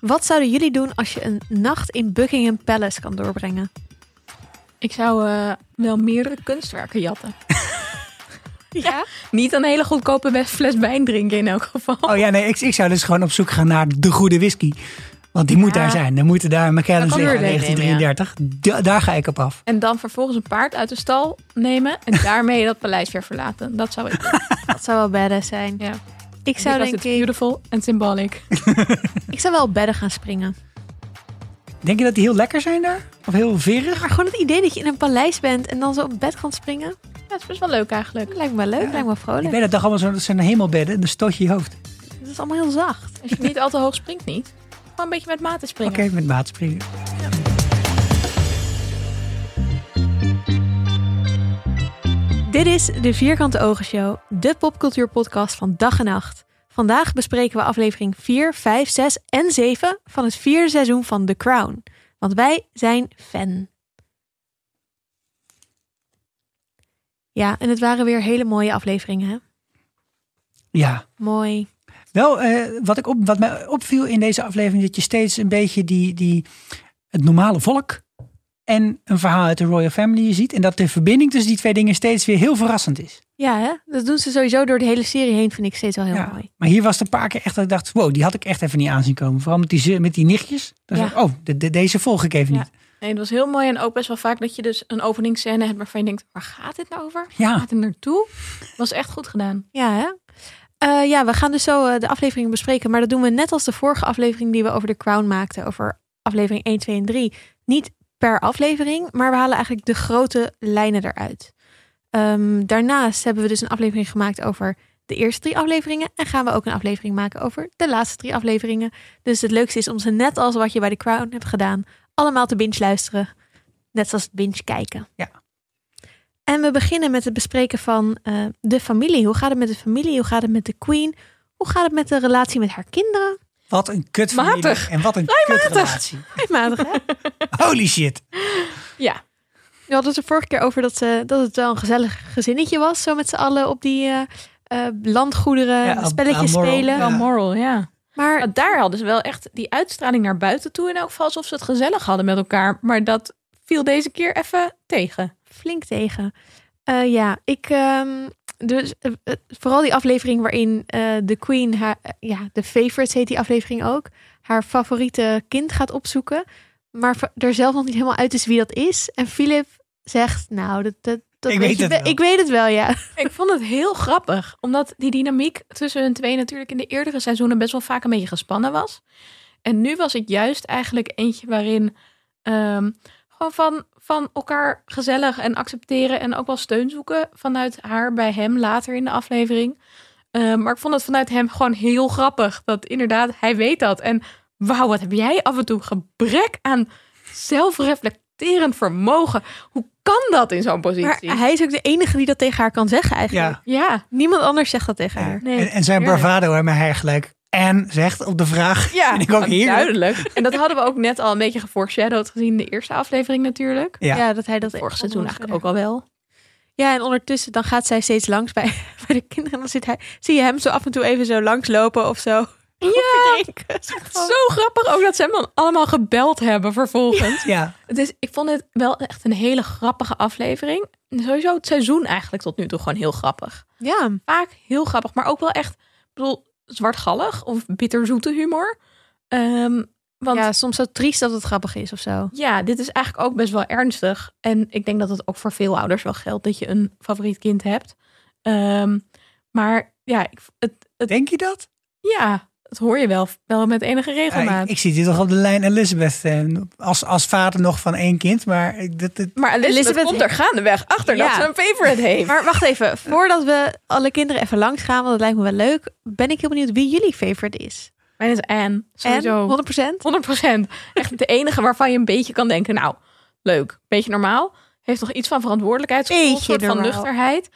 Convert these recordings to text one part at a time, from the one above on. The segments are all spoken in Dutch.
Wat zouden jullie doen als je een nacht in Buckingham Palace kan doorbrengen? Ik zou eh, wel meerdere kunstwerken jatten. Ja? Niet een hele goedkope fles wijn drinken in elk geval. Oh ja, nee, ik, ik zou dus gewoon op zoek gaan naar de goede whisky. Want die moet Ja. daar zijn. Er moeten daar McKellen's liggen, meenemen, 1933. Da- daar ga ik op af. En dan vervolgens een paard uit de stal nemen en daarmee dat paleis weer verlaten. Dat zou ik doen. Dat zou wel badass zijn. Ja. Ik zou denk ik, beautiful en symbolic. ik zou wel op bedden gaan springen. Denk je dat die heel lekker zijn daar? Of heel verig? Maar gewoon het idee dat je in een paleis bent en dan zo op bed kan springen. Ja, dat is best wel leuk eigenlijk. Lijkt me leuk, lijkt me wel Ik vrolijk. weet dat toch allemaal zo, dat zijn hemelbedden. En dan stoot je je hoofd. Het is allemaal heel zacht. Als je niet al te hoog springt, niet. Gewoon een beetje met mate springen. Oké, met maat springen. Dit is de Vierkante Ogen Show, de popcultuurpodcast van dag en nacht. Vandaag bespreken we aflevering 4, 5, 6 en 7 van het vierde seizoen van The Crown. Want wij zijn fan. Ja, en het waren weer hele mooie afleveringen. Hè? Ja. Mooi. Wel, eh, wat, ik op, wat mij opviel in deze aflevering, dat je steeds een beetje die, die, het normale volk en een verhaal uit de Royal Family ziet. En dat de verbinding tussen die twee dingen steeds weer heel verrassend is. Ja, hè? dat doen ze sowieso door de hele serie heen, vind ik steeds wel heel Ja. mooi. Maar hier was het een paar keer echt dat ik dacht, wow, die had ik echt even niet aanzien komen. Vooral met die, ze- met die nichtjes. Dan Ja. ik, oh, de, de- deze volg ik even Ja. niet. Nee, dat was heel mooi en ook best wel vaak dat je dus een openingsscène hebt waarvan je denkt, waar gaat dit nou over? Ja, gaat het naartoe? Was echt goed gedaan. Ja, hè? Eh, ja, we gaan dus zo eh, de afleveringen bespreken. Maar dat doen we net als de vorige aflevering die we over The Crown maakten. Over aflevering 1, 2 en 3. Niet per aflevering, maar we halen eigenlijk de grote lijnen eruit. Ehm, daarnaast hebben we dus een aflevering gemaakt over de eerste drie afleveringen. En gaan we ook een aflevering maken over de laatste drie afleveringen. Dus het leukste is om ze net als wat je bij The Crown hebt gedaan, allemaal te binge luisteren. Net zoals het binge kijken. Ja. En we beginnen met het bespreken van eh, de familie. Hoe gaat het met de familie? Hoe gaat het met de queen? Hoe gaat het met de relatie met haar kinderen? Wat een kut Matig. En wat een kutrelatie. Matig, hè? Holy shit. Ja, We hadden het er vorige keer over dat, ze, dat het wel een gezellig gezinnetje was. Zo met z'n allen op die eh, eh, landgoederen Ja, spelletjes spelen. Ja. wel moral, ja. Maar Maar daar hadden ze wel echt die uitstraling naar buiten toe in elk geval alsof ze het gezellig hadden met elkaar. Maar dat viel deze keer even tegen. flink tegen. Eh, ja, ik. ehm, dus eh, eh, vooral die aflevering waarin eh, de Queen haar. ja, de favorites heet die aflevering ook. Haar favoriete kind gaat opzoeken. Maar er zelf nog niet helemaal uit is wie dat is. En Philip zegt: Nou, dat. dat dat Ik weet je het wel. wel. Ik weet het wel, ja. Ik vond het heel grappig, omdat die dynamiek tussen hun twee natuurlijk in de eerdere seizoenen best wel vaak een beetje gespannen was. En nu was het juist eigenlijk eentje waarin ehm, gewoon van, van elkaar gezellig en accepteren en ook wel steun zoeken vanuit haar bij hem later in de aflevering. Ehm, maar ik vond het vanuit hem gewoon heel grappig dat inderdaad hij weet dat. En wauw, wat heb jij af en toe gebrek aan zelfreflecterend vermogen. Hoe kan dat in zo'n Maar positie? hij is ook de enige die dat tegen haar kan zeggen, eigenlijk. Ja. ja, Niemand anders zegt dat tegen haar. nee. En, en zijn heerlijk. bravado waarmee hij gelijk en zegt op de vraag. Ja, vind ik ook heerlijk. duidelijk. En dat hadden we ook net al een beetje geforeshadowed gezien in de eerste aflevering natuurlijk. Ja. Ja, dat hij dat Vorig seizoen eigenlijk ook al wel. Ja, en ondertussen dan gaat zij steeds langs bij, bij de kinderen. En dan zit hij, zie je hem zo af en toe even zo langslopen of zo. Ja, zo grappig ook dat ze hem dan allemaal gebeld hebben vervolgens. Ja, het is, ik vond het wel echt een hele grappige aflevering. En Sowieso het seizoen eigenlijk tot nu toe gewoon heel grappig. Ja, Vaak heel grappig, maar ook wel echt, ik bedoel, zwartgallig of bitterzoete humor. Ehm, want ja, soms zo triest dat het grappig is of zo. Ja, dit is eigenlijk ook best wel ernstig. En ik denk dat het ook voor veel ouders wel geldt dat je een favoriet kind hebt. Ehm, maar ja, ik, het, het, denk je dat? ja, het hoor je wel, wel met enige regelmaat. ik, ik zie dit toch op de lijn Elizabeth eh, als, als vader nog van één kind. Maar ik- dat, dat, maar Elizabeth, Elizabeth- komt er gaandeweg achter Ja. dat ze een favorite heeft. Maar wacht even, voordat we alle kinderen even langs gaan, want dat lijkt me wel leuk, ben ik heel benieuwd wie jullie favorite is. Mijn is Anne, En sowieso. 100%? 100%. Echt de enige waarvan je een beetje kan denken, nou, leuk, beetje normaal. Heeft nog iets van verantwoordelijkheidsgevoel, een soort van nuchterheid.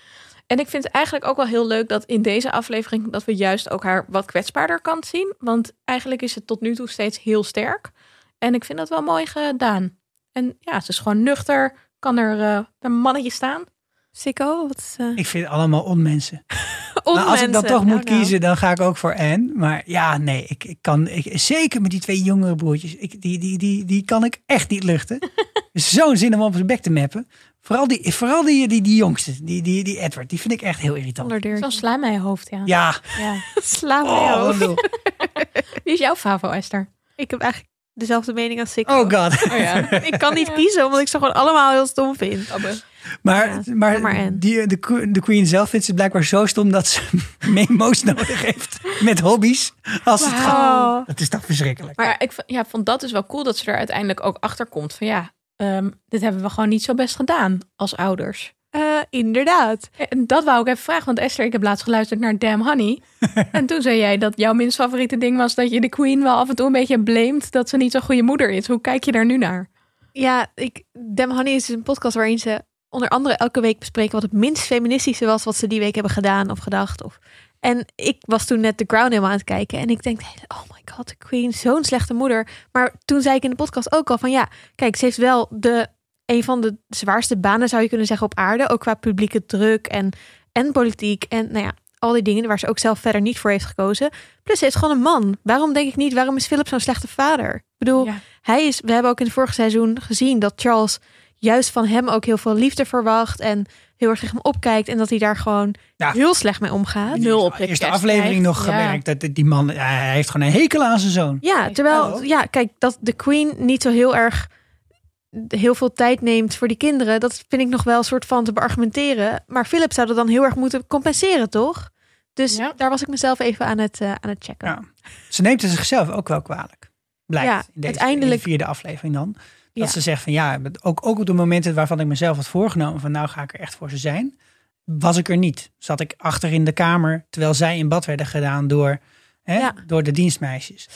En ik vind het eigenlijk ook wel heel leuk dat in deze aflevering dat we juist ook haar wat kwetsbaarder kant zien. Want eigenlijk is het tot nu toe steeds heel sterk. En ik vind dat wel mooi gedaan. En ja, ze is gewoon nuchter, kan er eh, een mannetje staan. Sikko, wat is, eh, ik vind het allemaal onmensen. om Maar als ik dan toch Nou, moet nou. kiezen, dan ga ik ook voor Anne. Maar ja, nee, ik, ik kan, ik, zeker met die twee jongere broertjes, ik, die, die, die, die kan ik echt niet luchten. Zo'n zin om op zijn bek te mappen. Vooral die, vooral die, die, die jongste, die, die, die Edward, die vind ik echt heel irritant. Zo'n sla mijn hoofd, ja. Ja, ja. Sla oh, wat hoofd. Wie is jouw favo, Esther? Ik heb eigenlijk dezelfde mening als ik. oh god. Oh ja. Ik kan niet kiezen, omdat ik ze gewoon allemaal heel stom vind. Maar, Ja, maar, maar die, de, de Queen zelf vindt ze blijkbaar zo stom dat ze memo's nodig heeft met hobby's. Als het gaat. Oh. Dat is toch verschrikkelijk. Maar ik ja, vond dat dus wel cool dat ze er uiteindelijk ook achter komt. Van ja, ehm, dit hebben we gewoon niet zo best gedaan als ouders. Eh, inderdaad. En dat wou ik even vragen, want Esther, ik heb laatst geluisterd naar Damn Honey. en toen zei jij dat jouw minst favoriete ding was dat je de Queen wel af en toe een beetje blamed dat ze niet zo'n goede moeder is. Hoe kijk je daar nu naar? Ja, ik, Dem Honey is een podcast waarin ze onder andere elke week bespreken wat het minst feministische was wat ze die week hebben gedaan of gedacht. Of... En ik was toen net The Crown helemaal aan het kijken en ik denk, oh my god, de Queen, zo'n slechte moeder. Maar toen zei ik in de podcast ook al van ja, kijk, ze heeft wel de, een van de zwaarste banen zou je kunnen zeggen op aarde, ook qua publieke druk en, en politiek en nou ja, al die dingen waar ze ook zelf verder niet voor heeft gekozen. Plus ze is gewoon een man. Waarom denk ik niet, waarom is Philip zo'n slechte vader? Ik bedoel, Ja. hij is, we hebben ook in het vorige seizoen gezien dat Charles juist van hem ook heel veel liefde verwacht en heel erg tegen hem opkijkt en dat hij daar gewoon Ja. heel slecht mee omgaat. Nul op de de eerste aflevering nog. Ja. gemerkt dat die man, hij heeft gewoon een hekel aan zijn zoon. Ja, terwijl, Hallo. ja, kijk, dat de Queen niet zo heel erg heel veel tijd neemt voor die kinderen, dat vind ik nog wel een soort van te beargumenteren. Maar Philip zou dat dan heel erg moeten compenseren, toch? Dus Ja. daar was ik mezelf even aan het, eh, aan het checken. Ja. Ze neemt het zichzelf ook wel kwalijk. Blijkt Ja, in deze uiteindelijk- in de vierde aflevering dan. Dat Ja. ze zegt van ja, ook, ook op de momenten waarvan ik mezelf had voorgenomen van nou ga ik er echt voor ze zijn. Was ik er niet. Zat ik achter in de kamer terwijl zij in bad werden gedaan door, hè, Ja. door de dienstmeisjes.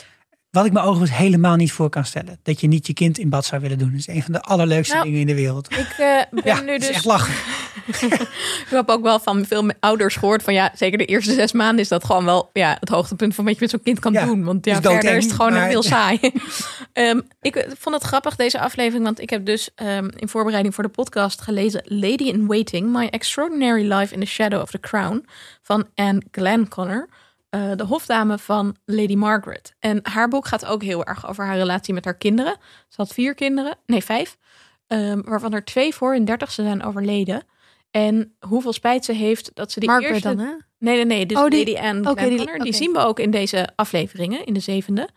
Wat ik me overigens helemaal niet voor kan stellen. Dat je niet je kind in bad zou willen doen. Dat is een van de allerleukste Nou, dingen in de wereld. Ik eh, ben Ja, nu dus echt lachen. Ik heb ook wel van veel ouders gehoord van ja, zeker de eerste zes maanden is dat gewoon wel ja, het hoogtepunt van wat je met zo'n kind kan Ja, doen. Want ja, is doodeng, verder is het gewoon maar- heel saai. Ehm, ik eh, vond het grappig deze aflevering, want ik heb dus ehm, in voorbereiding voor de podcast gelezen Lady in Waiting, My Extraordinary Life in the Shadow of the Crown van Anne Glenconner. Eh, de hofdame van Lady Margaret. En haar boek gaat ook heel erg over haar relatie met haar kinderen. Ze had vier kinderen, nee vijf, ehm, waarvan er twee voor hun dertigste zijn overleden. En hoeveel spijt ze heeft dat ze die Margaret eerste... dan, hè? Nee, nee, nee. Dus Oh, die- Lady Anne oké, die- die, zien we ook in deze afleveringen, in de zevende.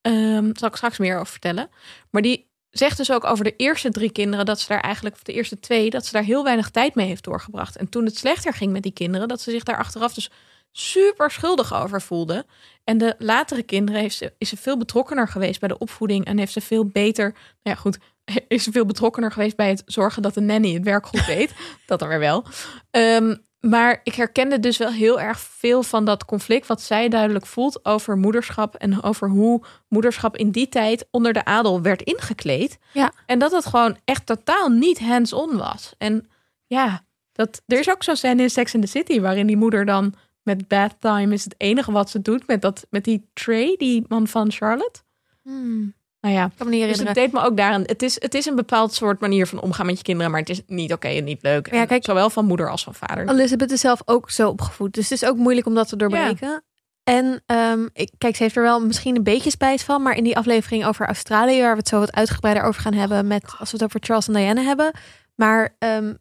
Ehm daar zal ik straks meer over vertellen. Maar die zegt dus ook over de eerste drie kinderen... dat ze daar eigenlijk, of de eerste twee... dat ze daar heel weinig tijd mee heeft doorgebracht. En toen het slechter ging met die kinderen... dat ze zich daar achteraf dus super schuldig over voelde. En de latere kinderen heeft ze, is ze veel betrokkener geweest bij de opvoeding... en heeft ze veel beter... Nou ja, goed, is ze veel betrokkener geweest bij het zorgen dat de nanny het werk goed deed. dat dan weer wel. Ehm, maar ik herkende dus wel heel erg veel van dat conflict wat zij duidelijk voelt over moederschap en over hoe moederschap in die tijd onder de adel werd ingekleed. Ja. En dat het gewoon echt totaal niet hands-on was. En ja, dat, er is ook zo'n scène in Sex in the City waarin die moeder dan met bath time is het enige wat ze doet met, dat, met die Trey, die man van Charlotte. Hmm, Nou ja, kan me niet dus het deed me ook daaraan. Het is, het is een bepaald soort manier van omgaan met je kinderen, maar het is niet oké en niet leuk. Ja, kijk- zowel van moeder als van vader. Elizabeth is zelf ook zo opgevoed. Dus het is ook moeilijk om dat te doorbreken. En ehm, ik, kijk, ze heeft er wel misschien een beetje spijt van. Maar in die aflevering over Australië, waar we het zo wat uitgebreider over gaan hebben. Met, als we het over Charles en Diana hebben. Maar ehm,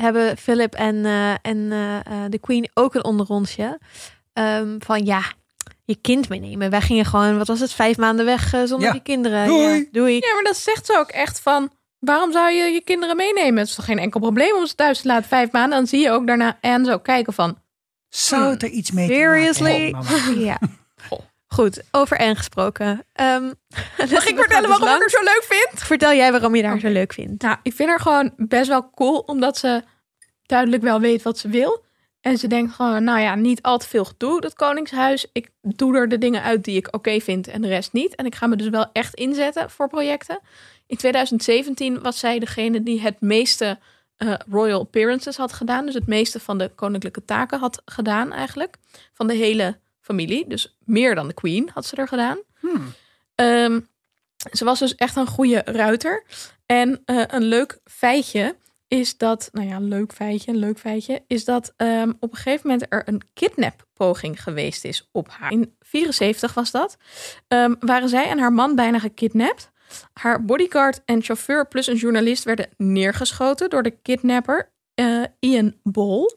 hebben Philip en, eh, en eh, eh, de Queen ook een onderrondje. Ehm, van ja, je kind meenemen. Wij gingen gewoon, wat was het, vijf maanden weg zonder Ja. die kinderen. Doei. Ja, doei. Ja, maar dat zegt ze ook echt van... Waarom zou je je kinderen meenemen? Het is toch geen enkel probleem om ze thuis te laten vijf maanden. Dan zie je ook daarna Anne zo kijken van... Zou het er iets mee Seriously? te maken hebben, mama? Ja. Goed, over Anne gesproken. Ehm, Mag ik vertellen waarom ik haar zo leuk vind? Vertel jij waarom je haar Oké. zo leuk vindt. Nou, ik vind haar gewoon best wel cool. Omdat ze duidelijk wel weet wat ze wil. En ze denkt gewoon, nou ja, niet al te veel gedoe, dat koningshuis. Ik doe er de dingen uit die ik oké vind en de rest niet. En ik ga me dus wel echt inzetten voor projecten. In 2017 was zij degene die het meeste eh, royal appearances had gedaan. Dus het meeste van de koninklijke taken had gedaan eigenlijk. Van de hele familie. Dus meer dan de queen had ze er gedaan. Hmm. Ehm, ze was dus echt een goede ruiter. En eh, een leuk feitje is dat, nou ja, leuk feitje, een leuk feitje, is dat ehm, op een gegeven moment er een kidnappoging geweest is op haar. In 74 was dat. Ehm, waren zij en haar man bijna gekidnapt. Haar bodyguard en chauffeur plus een journalist werden neergeschoten door de kidnapper eh, Ian Bol.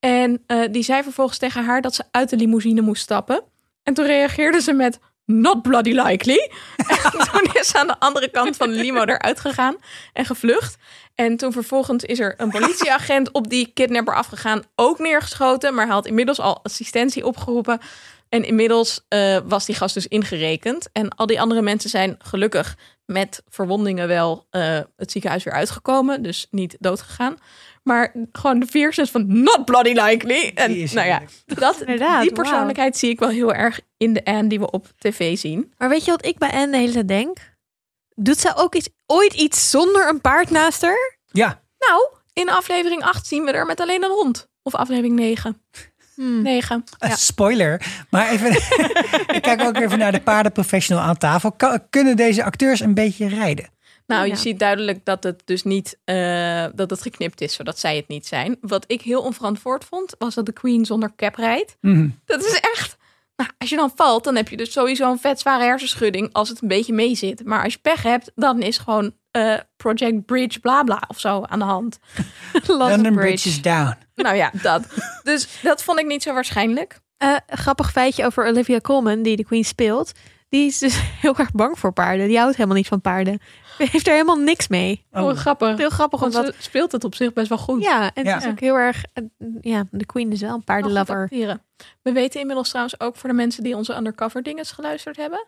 En eh, die zei vervolgens tegen haar dat ze uit de limousine moest stappen. En toen reageerde ze met not bloody likely. en toen is ze aan de andere kant van de limo eruit gegaan en gevlucht. En toen vervolgens is er een politieagent op die kidnapper afgegaan, ook neergeschoten. Maar hij had inmiddels al assistentie opgeroepen. En inmiddels eh, was die gast dus ingerekend. En al die andere mensen zijn gelukkig met verwondingen wel eh, het ziekenhuis weer uitgekomen. Dus niet doodgegaan. Maar gewoon de fierceness van not bloody likely. En Die is nou ja, dat, Inderdaad, die persoonlijkheid zie ik wel heel erg in de Anne die we op tv zien. Maar weet je wat ik bij Anne de hele tijd denk? Doet ze ook iets, ooit iets zonder een paard naast haar? Ja, Nou, in aflevering 8 zien we er met alleen een hond. Of aflevering 9. Hmm. 9. een spoiler. Maar even, ik kijk ook even naar de paardenprofessional aan tafel. Kunnen deze acteurs een beetje rijden? Nou, je ziet duidelijk dat het dus niet eh, dat het geknipt is, zodat zij het niet zijn. Wat ik heel onverantwoord vond, was dat de Queen zonder cap rijdt. Mhm. Dat is echt. Nou, als je dan valt, dan heb je dus sowieso een vet zware hersenschudding als het een beetje mee zit. Maar als je pech hebt, dan is gewoon eh, Project Bridge bla bla of zo aan de hand. London Bridge. Bridge is down. nou ja, dat. Dus dat vond ik niet zo waarschijnlijk. Eh, grappig feitje over Olivia Colman, die de Queen speelt. Die is dus heel erg bang voor paarden. Die houdt helemaal niet van paarden. Heeft er helemaal niks mee. Oh, Oh. grappig. Heel grappig, Want omdat... ze speelt het op zich best wel goed. Ja, en Ja. het is ook heel erg... eh, Ja, de Queen is wel een paardenlover. We weten inmiddels trouwens ook voor de mensen die onze undercover dinges geluisterd hebben.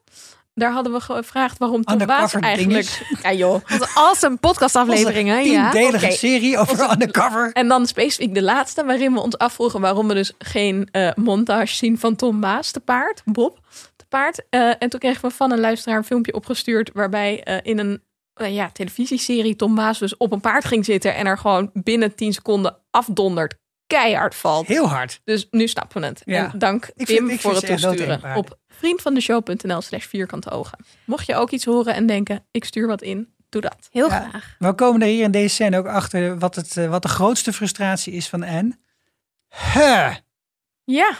Daar hadden we gevraagd waarom Tom Undercover eigenlijk... Ja joh. Want als een podcastafleveringen, ja. Tiendelige Oké. serie over undercover. En dan specifiek de laatste, waarin we ons afvroegen waarom we dus geen eh, montage zien van Tom Baas te paard, Bob te paard. Eh, en toen kregen we van een luisteraar een filmpje opgestuurd waarbij eh, in een eh, ja, televisieserie Tom Baas dus op een paard ging zitten en er gewoon binnen 10 seconden afdonderd keihard valt. Heel hard. Dus nu snappen we het. Ja. En dank Ik Tim vind- ik voor het toesturen op vriendvandeshow.nl slash vierkante ogen. Mocht je ook iets horen en denken, ik stuur wat in, doe dat. Heel Ja. graag. We komen er hier in deze scène ook achter wat, het, eh, wat de grootste frustratie is van Anne. Huh. Ja,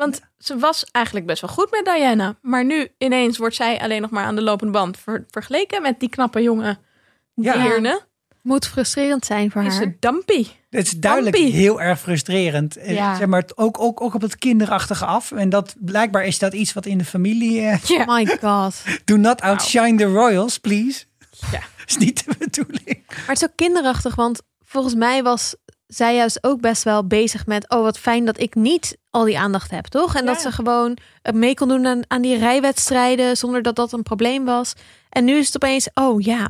want ze was eigenlijk best wel goed met Diana. Maar nu ineens wordt zij alleen nog maar aan de lopende band ver- vergeleken met die knappe jonge Ja. Deerne. Moet frustrerend zijn voor Is haar. ze dumpy. Het is duidelijk heel erg frustrerend. Eh, Ja. Zeg maar, ook, ook, ook op het kinderachtige af. En dat blijkbaar is dat iets wat in de familie. eh, Ja. My god. do not outshine the royals, please. Ja. is niet de bedoeling. Maar het is ook kinderachtig, want volgens mij was zij juist ook best wel bezig met... oh, wat fijn dat ik niet al die aandacht heb, toch? En dat ze gewoon mee kon doen aan, aan die rijwedstrijden... zonder dat dat een probleem was. En nu is het opeens, oh ja...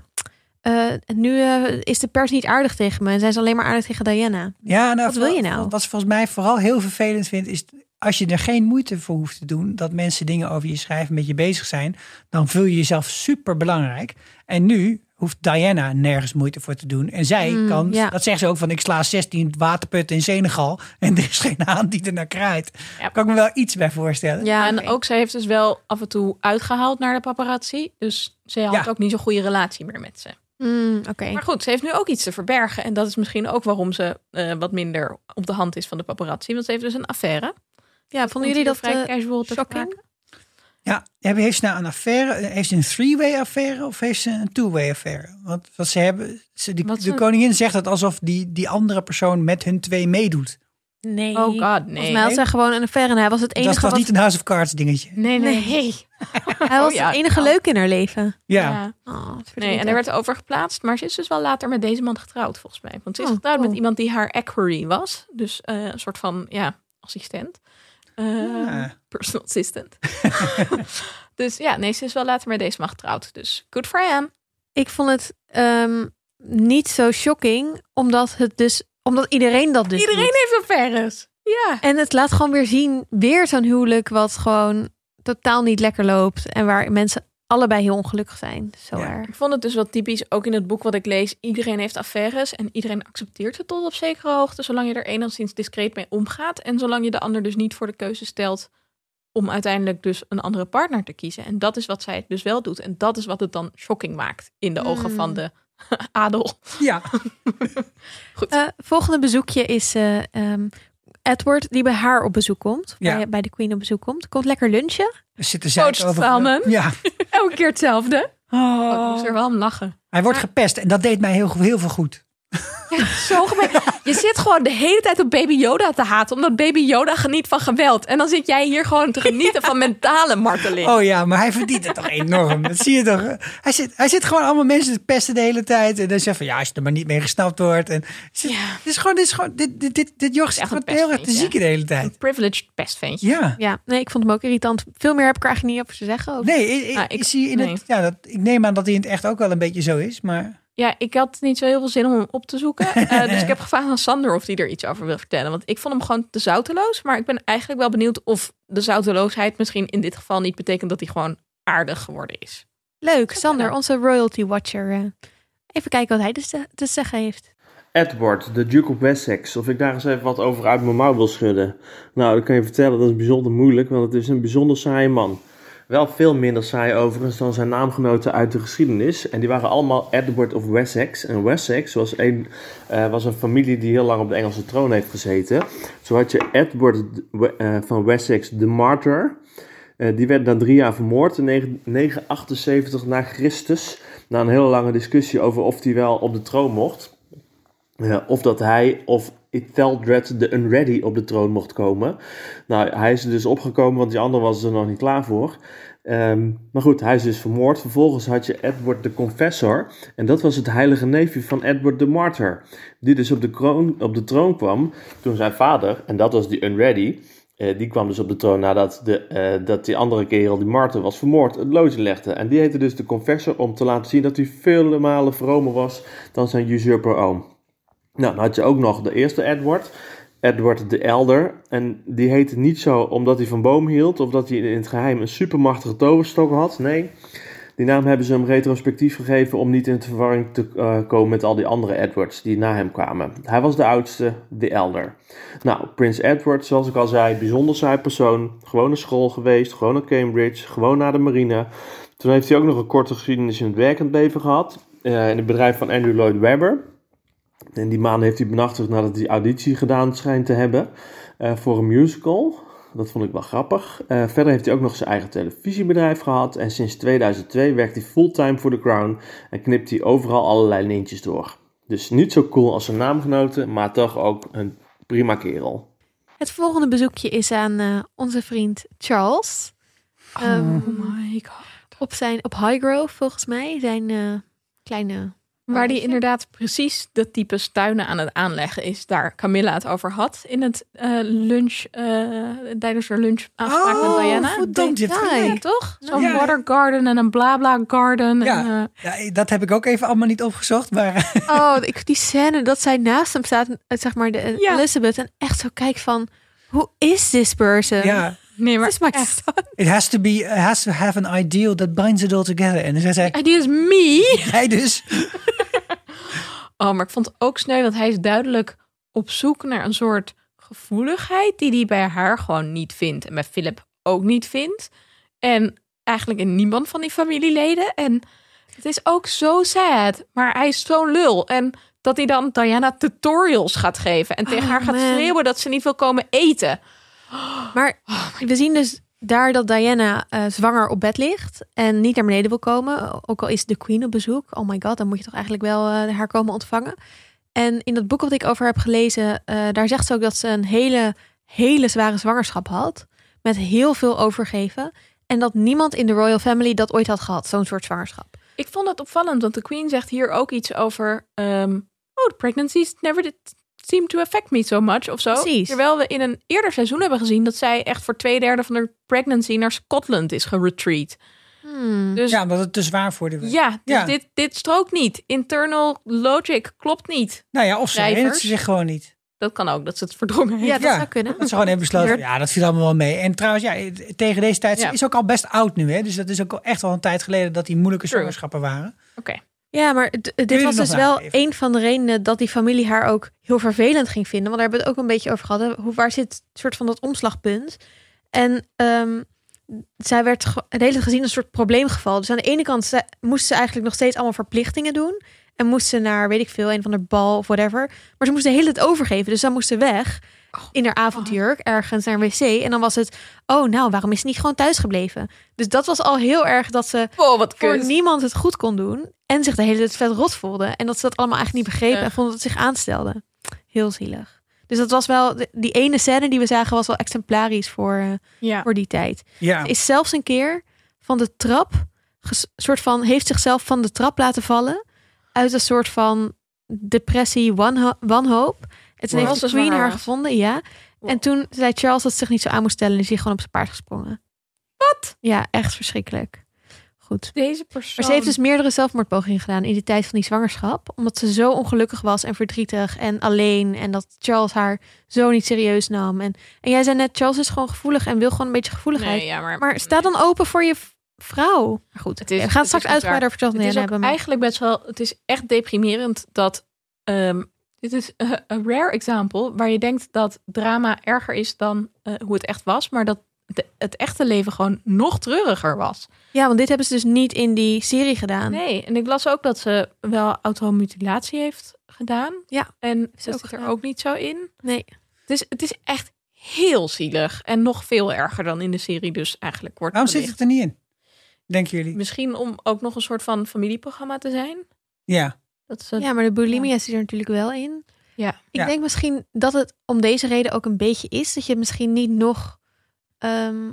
eh, nu eh, is de pers niet aardig tegen me en zijn ze alleen maar aardig tegen Diana. Ja, nou, Wat wil je nou? Wat volgens mij vooral heel vervelend vindt, is als je er geen moeite voor hoeft te doen, dat mensen dingen over je schrijven, met je bezig zijn, dan vul je jezelf super belangrijk. En nu hoeft Diana nergens moeite voor te doen. En zij Mm, kan, ja. dat zegt ze ook van, ik sla 16 waterputten in Senegal en er is geen haan die er naar kraait. Ja. Kan ik me wel iets bij voorstellen. Ja, en ook zij heeft dus wel af en toe uitgehaald naar de paparazzi. Dus ze had Ja. ook niet zo'n goede relatie meer met ze. Mm, Oké. Maar goed, ze heeft nu ook iets te verbergen. En dat is misschien ook waarom ze eh, wat minder op de hand is van de paparazzi. Want ze heeft dus een affaire. Ja, vonden jullie dat vrij eh, casual te shocking? Ja, heeft ze nou een affaire? Heeft ze een three-way affaire of heeft ze een two-way affaire? Want wat ze hebben, ze, die, Wat de ze- koningin zegt het alsof die, die andere persoon met hun twee meedoet. Nee. Oh god, Volgens nee. mij had zij gewoon een affaire en hij was het Dat enige, was wat, niet een House of Cards dingetje. Nee, nee. Nee. hij was Oh ja, het enige nou. leuk in haar leven. Ja. Oh, Nee, en er werd over geplaatst. Maar ze is dus wel later met deze man getrouwd, volgens mij. Want ze is Oh, getrouwd met iemand die haar equerry was. Dus eh, een soort van, ja, assistent. Eh, Ja. Personal assistant. dus ja, nee, ze is wel later met deze man getrouwd. Dus good for him. Ik vond het ehm, niet zo shocking, omdat het dus, omdat iedereen dat dus Iedereen doet. heeft affaires. Ja. En het laat gewoon weer zien, weer zo'n huwelijk wat gewoon totaal niet lekker loopt en waar mensen allebei heel ongelukkig zijn. Zo Ja. erg. Ik vond het dus wel typisch, ook in het boek wat ik lees. Iedereen heeft affaires en iedereen accepteert het tot op zekere hoogte. Zolang je er enigszins discreet mee omgaat. En zolang je de ander dus niet voor de keuze stelt om uiteindelijk dus een andere partner te kiezen. En dat is wat zij dus wel doet. En dat is wat het dan shocking maakt in de ogen Mm. van de adel. Ja, Eh, volgende bezoekje is eh, ehm, Edward, die bij haar op bezoek komt. Ja. Bij, bij de Queen op bezoek komt. Komt lekker lunchen. er zitten zij Salmon. Ja. Elke keer hetzelfde. Oh, ik moest er wel om lachen. Hij wordt gepest en dat deed mij heel, heel veel goed. Zo gemeen. Je zit gewoon de hele tijd op Baby Yoda te haten. Omdat Baby Yoda geniet van geweld. En dan zit jij hier gewoon te genieten van mentale marteling. Oh ja, maar hij verdient het toch enorm. Dat zie je toch. Hij zit, hij zit gewoon allemaal mensen te pesten de hele tijd. En dan zegt van ja, als je er maar niet mee gesnapt wordt. En zit, Ja. dit is gewoon, dit is gewoon, dit, dit, dit, dit joch zit echt gewoon heel erg te zieken de hele tijd. Een privileged pestventje. Ja. Ja, nee, ik vond hem ook irritant. Veel meer heb ik er eigenlijk niet over te zeggen. Ook. Nee, ik, ik, Ah, ik- ik zie in nee. het, ja, dat, ik neem aan dat hij in het echt ook wel een beetje zo is. Maar Ja, ik had niet zo heel veel zin om hem op te zoeken. Eh, dus ik heb gevraagd aan Sander of hij er iets over wil vertellen. Want ik vond hem gewoon te zouteloos. Maar ik ben eigenlijk wel benieuwd of de zouteloosheid misschien in dit geval niet betekent dat hij gewoon aardig geworden is. Leuk, Sander, onze royalty watcher. eh, even kijken wat hij dus te, te zeggen heeft. Edward, de Duke of Wessex, of ik daar eens even wat over uit mijn mouw wil schudden. Nou, dat kan je vertellen, dat is bijzonder moeilijk, want het is een bijzonder saaie man. Wel veel minder saai overigens dan zijn naamgenoten uit de geschiedenis. En die waren allemaal Edward of Wessex. En Wessex was een, eh, was een familie die heel lang op de Engelse troon heeft gezeten. Zo had je Edward eh, van Wessex de Martyr. Eh, die werd na drie jaar vermoord in 9- 978 na Christus. Na een hele lange discussie over of hij wel op de troon mocht. Of dat hij of Ethelred de Unready op de troon mocht komen. Nou, hij is er dus opgekomen, want die andere was er nog niet klaar voor. Ehm, maar goed, hij is dus vermoord. Vervolgens had je Edward de Confessor. En dat was het heilige neefje van Edward de Martyr. Die dus op de, kroon, op de troon kwam toen zijn vader, en dat was die Unready... eh, die kwam dus op de troon nadat de, eh, dat die andere kerel, die Martyr, was vermoord, het loodje legde. En die heette dus de Confessor om te laten zien dat hij vele malen vromer was dan zijn usurper oom. Nou, dan had je ook nog de eerste Edward, Edward de Elder. En die heette niet zo omdat hij van boom hield of dat hij in het geheim een supermachtige toverstok had. Nee, die naam hebben ze hem retrospectief gegeven om niet in de verwarring te eh, komen met al die andere Edwards die na hem kwamen. Hij was de oudste, de Elder. Nou, Prins Edward, zoals ik al zei, bijzonder saai persoon. Gewoon naar school geweest, gewoon naar Cambridge, gewoon naar de marine. Toen heeft hij ook nog een korte geschiedenis in het werkend leven gehad. eh, in het bedrijf van Andrew Lloyd Webber. En die maanden heeft hij benachtigd nadat hij auditie gedaan schijnt te hebben eh, voor een musical. Dat vond ik wel grappig. Eh, verder heeft hij ook nog zijn eigen televisiebedrijf gehad. En sinds 2002 werkt hij fulltime voor The Crown en knipt hij overal allerlei lintjes door. Dus niet zo cool als zijn naamgenoten, maar toch ook een prima kerel. Het volgende bezoekje is aan eh, onze vriend Charles. Ehm, Oh my god. op, zijn, op Highgrove, volgens mij. Zijn eh, kleine... Waar die inderdaad precies dat type tuinen aan het aanleggen is. Daar Camilla het over had in het eh, lunch, eh, tijdens haar lunch afspraak met Diana. detail. gelijk. Toch? Zo'n Ja. water garden en een bla bla garden. Ja. En, eh, Ja, dat heb ik ook even allemaal niet opgezocht. Maar Oh, ik, die scène dat zij naast hem staat, zeg maar, de. Elizabeth. En echt zo kijkt van, who is this person? ja, nee, maar is son. it has to be, it has to have an ideal that binds it all together. En dan zei zij, Die is me. hij dus. Oh, maar ik vond het ook sneu, want hij is duidelijk op zoek naar een soort gevoeligheid die hij bij haar gewoon niet vindt. En bij Philip ook niet vindt. En eigenlijk in niemand van die familieleden. En het is ook zo sad. Maar hij is zo'n lul. En dat hij dan Diana tutorials gaat geven. En tegen Oh, haar gaat man. schreeuwen dat ze niet wil komen eten. Maar we zien dus daar dat Diana eh, zwanger op bed ligt en niet naar beneden wil komen. Ook al is de queen op bezoek. Oh my god, dan moet je toch eigenlijk wel eh, haar komen ontvangen. En in dat boek wat ik over heb gelezen, eh, daar zegt ze ook dat ze een hele, hele zware zwangerschap had. Met heel veel overgeven. En dat niemand in de royal family dat ooit had gehad, zo'n soort zwangerschap. Ik vond dat opvallend, want de Queen zegt hier ook iets over. ehm, oh, the pregnancies never did seem to affect me so much of zo. Precies. Terwijl we in een eerder seizoen hebben gezien dat zij echt voor twee derde van de pregnancy naar Scotland is geretreat. Hmm. Dus ja, Ja, omdat het te zwaar voor de werd. dus Ja. Dit, dit strookt niet. Internal logic klopt niet. Nou ja, of ze herinnert ze zich gewoon niet. Dat kan ook, dat ze het verdrongen heeft. Ja, dat Ja. zou kunnen. Dat ze gewoon hebben besloten, ja, dat viel allemaal wel mee. En trouwens, ja, tegen deze tijd, ze Ja. is ook al best oud nu. Hè? Dus dat is ook al echt wel een tijd geleden dat die moeilijke True. zwangerschappen waren. Oké. Ja, maar dit was het dus wel een van de redenen dat die familie haar ook heel vervelend ging vinden. Want daar hebben we het ook een beetje over gehad. hè. Hoe, waar zit soort van dat omslagpunt? En ehm, zij werd de hele gezien een soort probleemgeval. Dus aan de ene kant ze- moest ze eigenlijk nog steeds allemaal verplichtingen doen. En moest ze naar, weet ik veel, een van de bal of whatever. Maar ze moest de hele tijd overgeven. Dus dan moest ze weg in haar avondjurk ergens naar een wc. En dan was het, oh nou, waarom is ze niet gewoon thuis gebleven? Dus dat was al heel erg dat ze Oh, wat voor kut. niemand het goed kon doen. En zich de hele tijd vet rot voelde. En dat ze dat allemaal eigenlijk niet begrepen. En vonden dat het zich aanstelde. Heel zielig. Dus dat was wel, die ene scène die we zagen was wel exemplarisch voor, eh, Ja. voor die tijd. Ja. Ze is zelfs een keer van de trap, soort van, heeft zichzelf van de trap laten vallen. Uit een soort van depressie, wanho- wanhoop. En toen Wow. heeft de queen haar gevonden, ja. Wow. En toen zei Charles dat ze zich niet zo aan moest stellen. En is hij gewoon op zijn paard gesprongen. Wat? Ja, echt verschrikkelijk. Goed. Deze persoon. Maar ze heeft dus meerdere zelfmoordpogingen gedaan in die tijd van die zwangerschap. Omdat ze zo ongelukkig was en verdrietig en alleen. En dat Charles haar zo niet serieus nam. En, en jij zei net, Charles is gewoon gevoelig en wil gewoon een beetje gevoeligheid. Nee, ja, maar... Maar sta dan open voor je vrouw. Maar goed, Het is- we gaan het straks uitgebreider over Charles Het is hebben. maar- eigenlijk best wel... Het is echt deprimerend dat... ehm, dit is eh, een rare example waar je denkt dat drama erger is dan eh, hoe het echt was. Maar dat de- het echte leven gewoon nog treuriger was. Ja, want dit hebben ze dus niet in die serie gedaan. Nee, en ik las ook dat ze wel automutilatie heeft gedaan. Ja, En ze dat zit er ook niet zo in. Nee. Het is, het is echt heel zielig. En nog veel erger dan in de serie dus eigenlijk wordt Waarom zit het er niet in? Denken jullie? Misschien om ook nog een soort van familieprogramma te zijn. Ja. Dat Ja, maar de bulimia zit er natuurlijk wel in. Ja. Ik Ja. denk misschien dat het om deze reden ook een beetje is. Dat je misschien niet nog... ehm,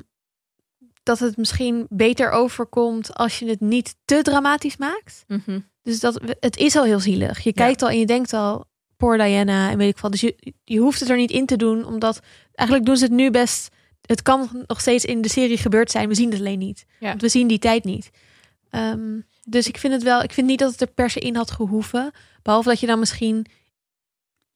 dat het misschien beter overkomt als je het niet te dramatisch maakt. Mhm. Dus dat, het is al heel zielig. Je kijkt al en je denkt al, poor Diana en weet ik wat. Dus je, je hoeft het er niet in te doen, omdat eigenlijk doen ze het nu best. Het kan nog steeds in de serie gebeurd zijn. We zien het alleen niet. Ja. Want we zien die tijd niet. Ehm, dus ik vind het wel. Ik vind niet dat het er per se in had gehoeven. Behalve dat je dan misschien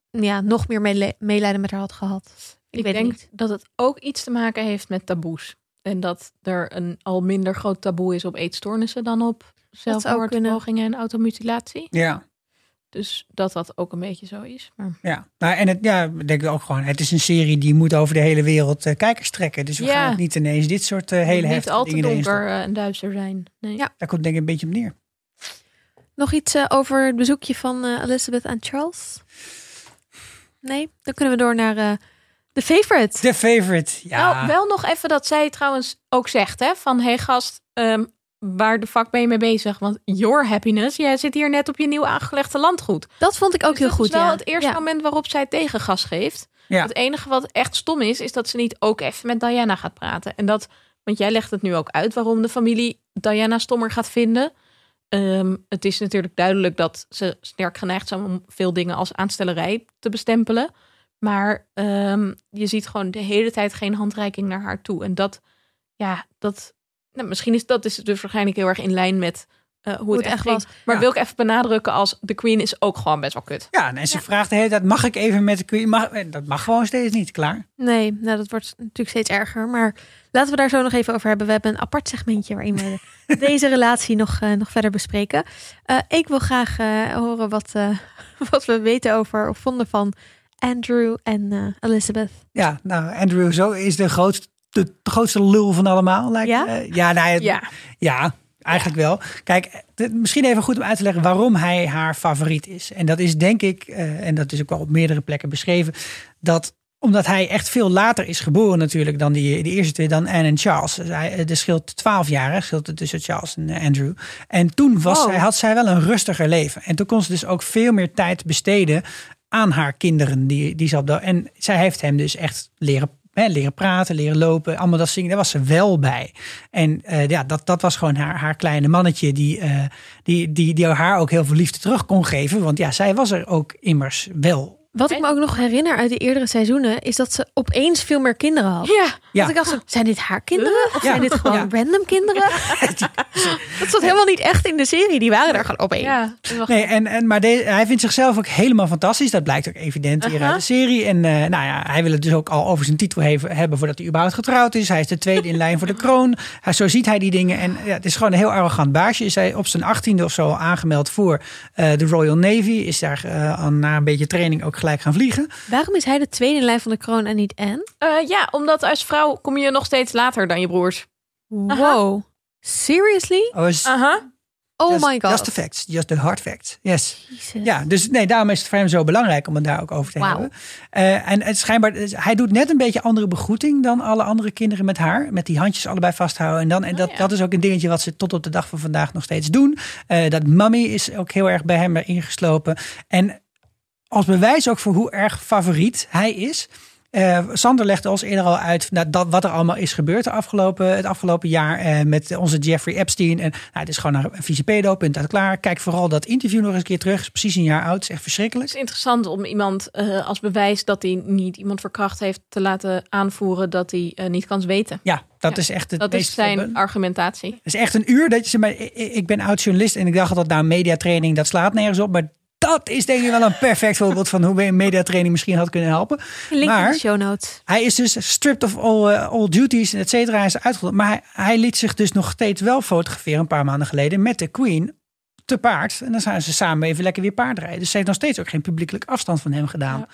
ja, nog meer meele- medelijden met haar had gehad. Ik, Ik, weet denk niet. dat het ook iets te maken heeft met taboes. En dat er een al minder groot taboe is op eetstoornissen dan op zelfmoordpogingen en automutilatie. Ja. Dus dat dat ook een beetje zo is. Maar Ja, nou, en het, ja, ik denk ook gewoon, het is een serie die moet over de hele wereld eh, kijkers trekken. Dus we Ja. gaan het niet ineens dit soort eh, hele niet heftige al te dingen erin donker stoppen. eh, en duister zijn. Nee. Ja. Daar komt denk ik een beetje op neer. Nog iets over het bezoekje van Elizabeth aan Charles? Nee? Dan kunnen we door naar eh The Favorite. De favorite. Ja. Nou, wel nog even dat zij trouwens ook zegt, hè, van hey gast, ehm, waar de fuck ben je mee bezig? Want your happiness, jij zit hier net op je nieuw aangelegde landgoed. Dat vond ik ook Dus heel dat goed. is wel ja. het eerste Ja. moment waarop zij tegengas geeft. Ja. Het enige wat echt stom is, is dat ze niet ook even met Diana gaat praten. En dat, want jij legt het nu ook uit waarom de familie Diana stommer gaat vinden. Ehm, het is natuurlijk duidelijk dat ze sterk geneigd zijn om veel dingen als aanstellerij te bestempelen. Maar ehm, je ziet gewoon de hele tijd geen handreiking naar haar toe. En dat, ja, dat, nou, misschien is dat is dus waarschijnlijk heel erg in lijn met eh, hoe, het, echt was. Maar Ja. wil ik even benadrukken als de Queen is ook gewoon best wel kut. Ja, en ze vraagt de hele tijd, mag ik even met de queen? Mag, eh, dat mag gewoon steeds niet, klaar. Nee, nou dat wordt natuurlijk steeds erger. Maar laten we daar zo nog even over hebben. We hebben een apart segmentje waarin we deze relatie nog, eh, nog verder bespreken. Eh, ik wil graag eh, horen wat, eh, wat we weten over of vonden van Andrew en eh, Elizabeth. Ja, nou, Andrew zo is de grootste, de, grootste lul van allemaal. Lijkt, Ja? eh, ja, nou, ja, Ja. ja, eigenlijk wel. Kijk, het- misschien even goed om uit te leggen waarom hij haar favoriet is. En dat is denk ik, eh, en dat is ook wel op meerdere plekken beschreven, dat omdat hij echt veel later is geboren natuurlijk dan die, de eerste twee, dan Anne en Charles. Dus hij, er scheelt 12 jaar, scheelt er tussen Charles en eh, Andrew. En toen was Wow. zij, had zij wel een rustiger leven. En toen kon ze dus ook veel meer tijd besteden aan haar kinderen. Die, die ze op de, en zij heeft hem dus echt leren, leren praten, leren lopen. Allemaal dat zingen, daar was ze wel bij. En eh, ja, dat, dat was gewoon haar, haar kleine mannetje die, eh, die, die, die haar ook heel veel liefde terug kon geven. Want ja, zij was er ook immers wel. Wat ik me ook nog herinner uit de eerdere seizoenen is dat ze opeens veel meer kinderen had. Ja. Ja. Dat ik dacht, zo, zijn dit haar kinderen? Of Ja. zijn dit gewoon Ja. random kinderen? dat zat helemaal niet echt in de serie. Die waren er gewoon opeens. Nee, en, en, maar deze, hij vindt zichzelf ook helemaal fantastisch. Dat blijkt ook evident hier Aha. uit de serie. En eh, nou ja, hij wil het dus ook al over zijn titel heven- hebben voordat hij überhaupt getrouwd is. Hij is de tweede in lijn voor de kroon. Hij, zo ziet hij die dingen. En ja, het is gewoon een heel arrogant baasje. Is hij op zijn achttiende of zo aangemeld voor eh, de Royal Navy. Is daar eh, al na een beetje training ook gelijk gaan vliegen. Waarom is hij de tweede in lijn van de kroon en niet Anne? Eh, ja, omdat als vrouw kom je nog steeds later dan je broers. Wow. Seriously? Oh, is. Oh just, my god. Just the facts. Just the hard facts. Yes. Ja, dus nee, daarom is het voor hem zo belangrijk om het daar ook over te hebben. Eh, en het schijnbaar, hij doet net een beetje andere begroeting dan alle andere kinderen met haar. Met die handjes allebei vasthouden. En, dan, en Oh, dat, ja. dat is ook een dingetje wat ze tot op de dag van vandaag nog steeds doen. Eh, dat mommy is ook heel erg bij hem erin geslopen. En als bewijs ook voor hoe erg favoriet hij is. Eh, Sander legde ons eerder al uit nou, dat, wat er allemaal is gebeurd de afgelopen, het afgelopen jaar eh, met onze Jeffrey Epstein. En nou, het is gewoon een vieze pedo, punt uit klaar. Kijk vooral dat interview nog eens een keer terug. is precies een jaar oud, het is echt verschrikkelijk. Het is interessant om iemand eh, als bewijs dat hij niet iemand verkracht heeft te laten aanvoeren dat hij niet kan zweten. Ja, dat Ja, is echt het Dat is zijn Het argumentatie. is echt een uur dat je ze maar. Ik, ik ben oud journalist en ik dacht altijd, nou, mediatraining, dat slaat nergens op. Maar dat is denk ik wel een perfect voorbeeld van hoe een mediatraining misschien had kunnen helpen. Link in Maar- de show notes. Hij is dus stripped of all, eh, all duties, et cetera. Hij is uitgerold. Maar hij, hij liet zich dus nog steeds wel fotograferen een paar maanden geleden met de Queen te paard. En dan zijn ze samen even lekker weer paardrijden. Dus ze heeft nog steeds ook geen publiekelijk afstand van hem gedaan.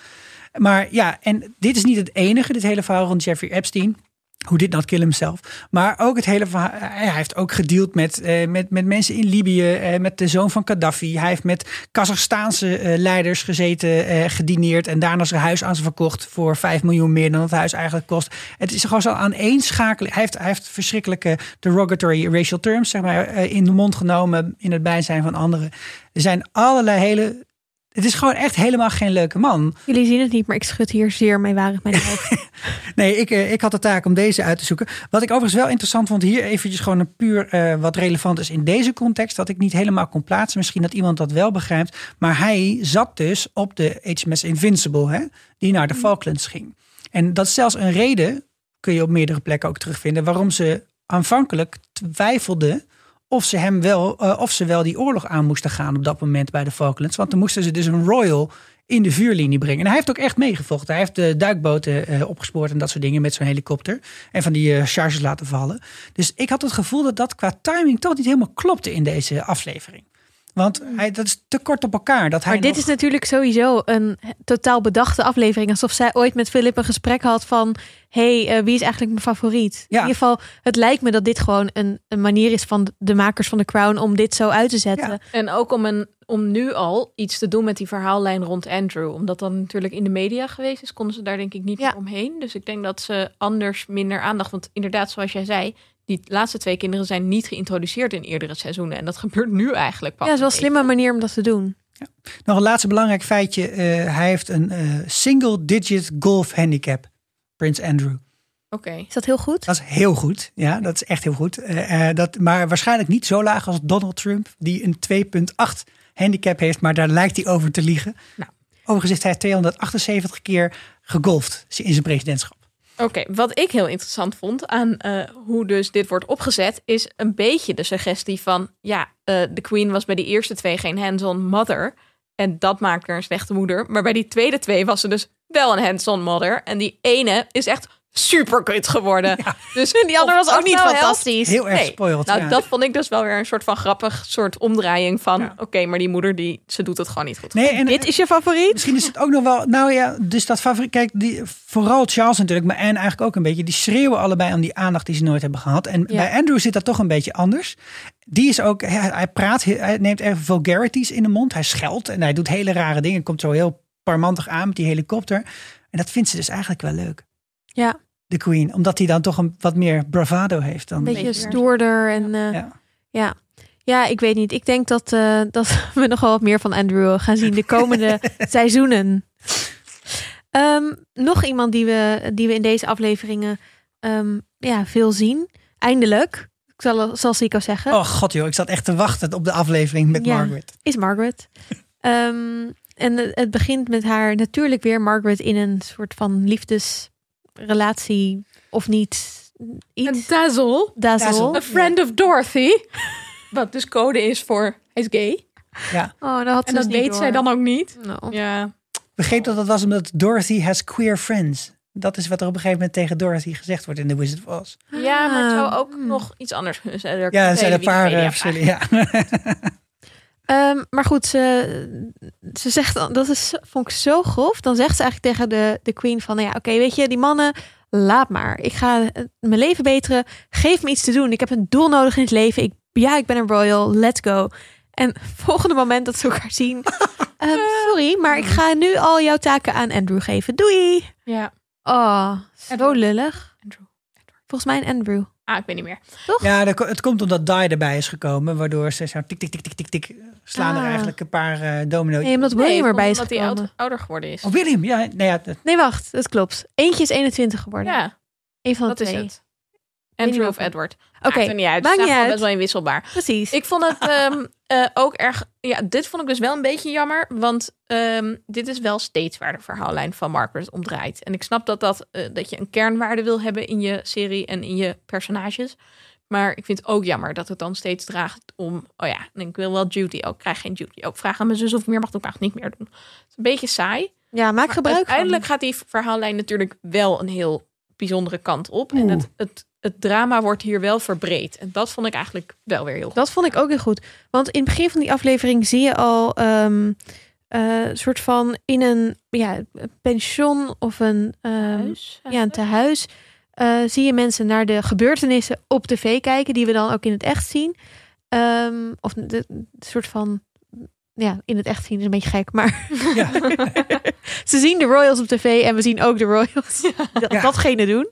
Maar ja, en dit is niet het enige, dit hele verhaal rond Jeffrey Epstein. Hoe dit not kill himself. Maar ook het hele verhaal. Hij heeft ook gedeeld met, eh, met, met mensen in Libië. eh, met de zoon van Gaddafi. Hij heeft met Kazachstaanse eh, leiders gezeten, eh, gedineerd. En daarna zijn huis aan ze verkocht voor 5 miljoen meer dan het huis eigenlijk kost. Het is gewoon zo aaneenschakeling. Hij heeft, hij heeft verschrikkelijke derogatory racial terms zeg maar, eh, in de mond genomen. In het bijzijn van anderen. Er zijn allerlei hele. Het is gewoon echt helemaal geen leuke man. Jullie zien het niet, maar ik schud hier zeer meewarig mijn hoofd. Nee, ik, eh, ik had de taak om deze uit te zoeken. Wat ik overigens wel interessant vond, hier eventjes gewoon een puur eh, wat relevant is in deze context, dat ik niet helemaal kon plaatsen. Misschien dat iemand dat wel begrijpt. Maar hij zat dus op de HMS Invincible, hè, die naar de Falklands ging. En dat is zelfs een reden, kun je op meerdere plekken ook terugvinden, waarom ze aanvankelijk twijfelden of ze hem wel, eh, of ze wel die oorlog aan moesten gaan op dat moment bij de Falklands. Want dan moesten ze dus een Royal in de vuurlinie brengen. En hij heeft ook echt meegevochten. Hij heeft de duikboten eh, opgespoord en dat soort dingen met zo'n helikopter. En van die eh, charges laten vallen. Dus ik had het gevoel dat dat qua timing toch niet helemaal klopte in deze aflevering. Want hij, dat is te kort op elkaar. Dat hij Maar dit nog- is natuurlijk sowieso een totaal bedachte aflevering. Alsof zij ooit met Philip een gesprek had van... hey, eh, wie is eigenlijk mijn favoriet? Ja. In ieder geval, het lijkt me dat dit gewoon een, een manier is van de makers van The Crown... om dit zo uit te zetten. Ja. En ook om, een, om nu al iets te doen met die verhaallijn rond Andrew. Omdat dat natuurlijk in de media geweest is, konden ze daar denk ik niet Ja. meer omheen. Dus ik denk dat ze anders minder aandacht... Want inderdaad, zoals jij zei, die laatste twee kinderen zijn niet geïntroduceerd in eerdere seizoenen. En dat gebeurt nu eigenlijk pas. Ja, dat is wel een slimme manier om dat te doen. Nog een laatste belangrijk feitje. Eh, hij heeft een eh, single digit golf handicap. Prins Andrew. Oké. Is dat heel goed? Dat is heel goed. Ja, dat is echt heel goed. Eh, eh, dat, maar waarschijnlijk niet zo laag als Donald Trump, die een 2,8 handicap heeft, maar daar lijkt hij over te liegen. Nou. Overigens heeft hij 278 keer gegolfd in zijn presidentschap. Oké, wat ik heel interessant vond aan eh, hoe dus dit wordt opgezet, is een beetje de suggestie van, ja, eh, de Queen was bij die eerste twee geen hands-on mother. En dat maakt haar een slechte moeder. Maar bij die tweede twee was ze dus wel een hands-on mother. En die ene is echt super kut geworden. Dus Die andere of was ook niet nou fantastisch. Heel erg Nee. spoiled. Nou, ja. dat vond ik dus wel weer een soort van grappig soort omdraaiing van, Ja. oké, maar die moeder, die, ze doet het gewoon niet goed. Nee, en Dit is je favoriet? Misschien is het ook nog wel. Nou ja, dus dat favoriet. Kijk, die, vooral Charles natuurlijk, maar Anne eigenlijk ook een beetje. Die schreeuwen allebei om die aandacht die ze nooit hebben gehad. En Ja. bij Andrew zit dat toch een beetje anders. Die is ook. Hij, praat, hij neemt erg vulgarities in de mond. Hij scheldt en hij doet hele rare dingen. Komt zo heel parmantig aan met die helikopter. En dat vindt ze dus eigenlijk wel leuk. Ja, De Queen, omdat hij dan toch een wat meer bravado heeft dan. een beetje stoerder. En, eh, Ja. ja. Ja, ik weet niet. Ik denk dat, eh, dat we nog wel wat meer van Andrew gaan zien de komende seizoenen. Ehm, nog iemand die we, die we in deze afleveringen ehm, ja, veel zien. Eindelijk, ik zal, zal Sico zeggen, Oh god joh, ik zat echt te wachten op de aflevering met Ja. Margaret. is Margaret. Ehm, en het, het begint met haar natuurlijk weer Margaret in een soort van liefdesrelatie of niet. Iets. Dazzle, Dazzle. Dazzle. a friend of Dorothy, wat dus code is voor hij is gay. Ja, Oh, dat had En ze dat dus niet weet door. zij dan ook niet. Ja. begreep dat dat was omdat Dorothy has queer friends. Dat is wat er op een gegeven moment tegen Dorothy gezegd wordt in The Wizard of Oz. ja, maar het zou ook Hmm. nog iets anders kunnen zijn. Er Ja, er zijn een paar verschillen. Ja. Ehm, maar goed, ze, ze zegt, dan- dat is, vond ik zo grof. Dan zegt ze eigenlijk tegen de, de queen van, nou ja, oké, weet je, die mannen, laat maar. Ik ga eh, mijn leven beteren. Geef me iets te doen. Ik heb een doel nodig in het leven. Ik ja, ik ben een royal, let's go. En volgende moment dat ze elkaar zien. ehm, sorry, maar ik ga nu al jouw taken aan Andrew geven. Doei! Ja. Oh, zo Edward. lullig. Andrew. Volgens mij een Andrew. Ah, ik weet niet meer. Ja, dat ko- het komt omdat Die erbij is gekomen, waardoor ze zo tik, tik, tik, tik, tik, tik, slaan er Ah. eigenlijk een paar eh domino's. Nee, omdat William Nee, erbij is omdat hij gekomen. oud- ouder geworden is. Oh, William, ja, nou ja, dat- Nee, wacht, dat klopt. Eentje is 21 geworden. Ja, Eén van de dat is twee. het. Andrew of. Edward. Oké, er niet uit. maakt Ze niet uit. best wel inwisselbaar. Precies. Ik vond het ehm, eh, ook erg... Ja, dit vond ik dus wel een beetje jammer. Want ehm, dit is wel steeds waar de verhaallijn van Margaret om draait. En ik snap dat, dat, eh, dat je een kernwaarde wil hebben in je serie en in je personages. Maar ik vind het ook jammer dat het dan steeds draagt om... Oh ja, ik wil wel Judy. Ook krijg geen Judy. Ook vraag aan mijn zus of ik meer mag. Mag ik niet meer doen. Het is een beetje saai. ja, maak Maar gebruik uiteindelijk van. gaat die verhaallijn natuurlijk wel een heel bijzondere kant op. En het, het, het drama wordt hier wel verbreed. En dat vond ik eigenlijk wel weer heel goed. Dat vond ik ook heel goed. Want in het begin van die aflevering zie je al ehm eh, soort van in een ja, pension of een, ehm, Huis, ja, een tehuis. eh, zie je mensen naar de gebeurtenissen op tv kijken, die we dan ook in het echt zien. Ehm, of de, de soort van, ja, in het echt zien is een beetje gek, maar ja. ze zien de Royals op tv en we zien ook de Royals dat, datgene doen.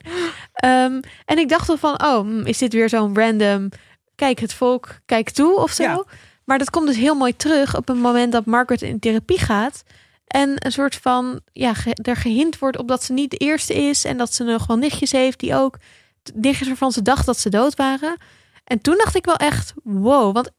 Ehm, en ik dacht al van, oh, hm, is dit weer zo'n random, kijk het volk, kijk toe of zo. Ja. Maar dat komt dus heel mooi terug op het moment dat Margaret in therapie gaat. En een soort van, ja, ge- er gehind wordt op dat ze niet de eerste is. En dat ze nog wel nichtjes heeft die ook, nichtjes waarvan ze dacht dat ze dood waren. En toen dacht ik wel echt, wow, want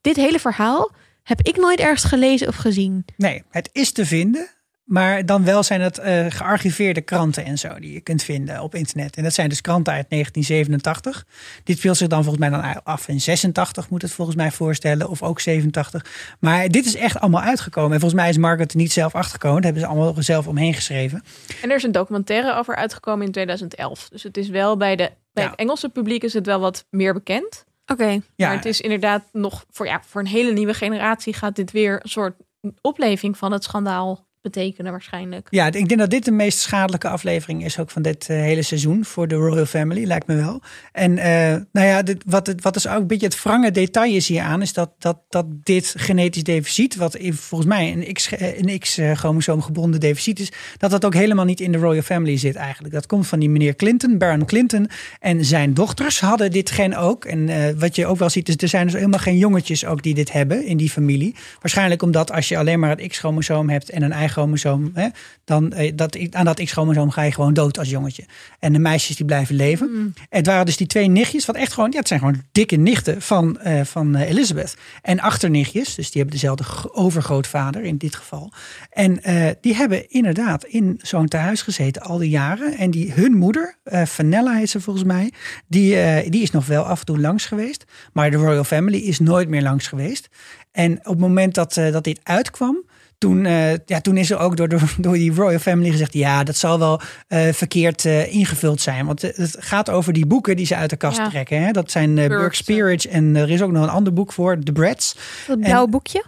dit hele verhaal heb ik nooit ergens gelezen of gezien. Nee, het is te vinden. Maar dan wel zijn het eh, gearchiveerde kranten en zo die je kunt vinden op internet. En dat zijn dus kranten uit 1987. Dit speelt zich dan volgens mij dan af in 86, moet het volgens mij voorstellen. Of ook 87. Maar dit is echt allemaal uitgekomen. En volgens mij is Margaret er niet zelf achtergekomen. Dat hebben ze allemaal zelf omheen geschreven. En er is een documentaire over uitgekomen in 2011. Dus het is wel bij, de, bij Ja. het Engelse publiek is het wel wat meer bekend. Oké, Ja, Maar het is inderdaad nog voor, ja, voor een hele nieuwe generatie gaat dit weer een soort opleving van het schandaal betekenen waarschijnlijk. Ja, ik denk dat dit de meest schadelijke aflevering is ook van dit eh, hele seizoen voor de Royal Family, lijkt me wel. En eh, nou ja, dit, wat, wat is ook een beetje het wrange detail is hier aan, is dat, dat, dat dit genetisch deficit, wat volgens mij een X- eh, een X-chromosoom gebonden deficit is, dat dat ook helemaal niet in de Royal Family zit eigenlijk. Dat komt van die meneer Clinton, Baron Clinton. En zijn dochters hadden dit gen ook. En wat je ook wel ziet, is er zijn dus helemaal geen jongetjes ook die dit hebben in die familie. Waarschijnlijk omdat als je alleen maar het X-chromosoom hebt en een Y-chromosoom, hè, dan eh, dat, aan dat X-chromosoom ga je gewoon dood als jongetje. En de meisjes die blijven leven. Het waren dus die twee nichtjes, wat echt gewoon, ja, het zijn gewoon dikke nichten van, eh, van eh, Elizabeth. En achternichtjes, dus die hebben dezelfde overgrootvader in dit geval. En eh, die hebben inderdaad in zo'n tehuis gezeten al die jaren. En die, hun moeder, Vanella heet ze volgens mij, die, die is nog wel af en toe langs geweest. Maar de Royal Family is nooit meer langs geweest. En op het moment dat, dat dit uitkwam, toen, eh, ja, toen is er ook door, door, door die Royal Family gezegd: ja, dat zal wel eh, verkeerd eh, ingevuld zijn. Want het gaat over die boeken die ze uit de kast Ja. trekken. Hè? Dat zijn eh Burke Spearage en er is ook nog een ander boek voor, The Brats. dat blauwe boekje.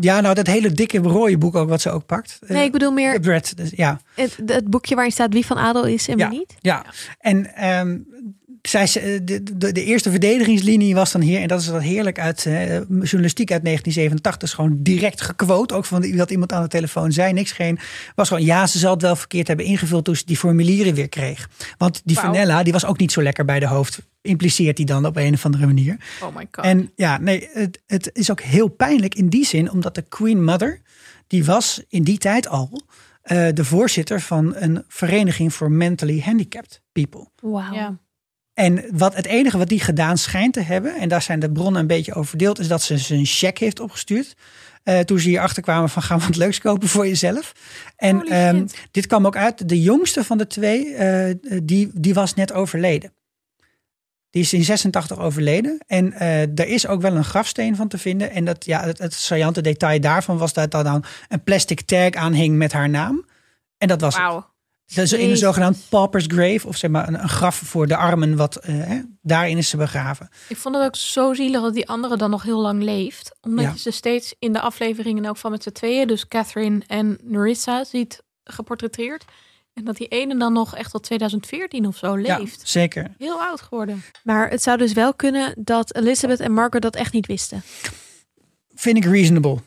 Ja, nou, dat hele dikke rode boek ook wat ze ook pakt. Nee, ik bedoel The meer Brat, dus, ja. het, het boekje waarin staat wie van adel is en Ja. wie niet. Ja, en ehm, zij, ze- de, de, de eerste verdedigingslinie was dan hier, en dat is dat heerlijk uit eh, journalistiek uit 1987, is gewoon direct gequote. Ook van die- dat iemand aan de telefoon zei, niks geen. Was gewoon, ja, ze zal het wel verkeerd hebben ingevuld toen ze die formulieren weer kreeg. Want die Wauw. Vanella, die was ook niet zo lekker bij de hoofd, impliceert hij dan op een of andere manier. Oh my god. En ja, nee, het, het is ook heel pijnlijk in die zin, omdat de Queen Mother, die was in die tijd al eh, de voorzitter van een vereniging voor mentally handicapped people. Wauw. ja. En wat het enige wat die gedaan schijnt te hebben, en daar zijn de bronnen een beetje over verdeeld, is dat ze ze een cheque heeft opgestuurd. eh, toen ze hierachter kwamen van gaan we wat leuks kopen voor jezelf. En ehm, dit kwam ook uit, de jongste van de twee, eh, die, die was net overleden. Die is in 86 overleden. En eh er is ook wel een grafsteen van te vinden. En dat, ja, het, het saillante detail daarvan was dat daar dan een plastic tag aan hing met haar naam. En dat was het. Wauw. Dus in een zogenaamd pauper's grave, of zeg maar een, een graf voor de armen, wat eh, hè, daarin is ze begraven. Ik vond het ook zo zielig dat die andere dan nog heel lang leeft. Omdat Ja. je ze steeds in de afleveringen ook van met z'n tweeën, dus Catherine en Nerissa, ziet geportretteerd. En dat die ene dan nog echt tot 2014 of zo Ja, leeft. zeker. Heel oud geworden. Maar het zou dus wel kunnen dat Elizabeth en Margaret dat echt niet wisten. Vind ik reasonable.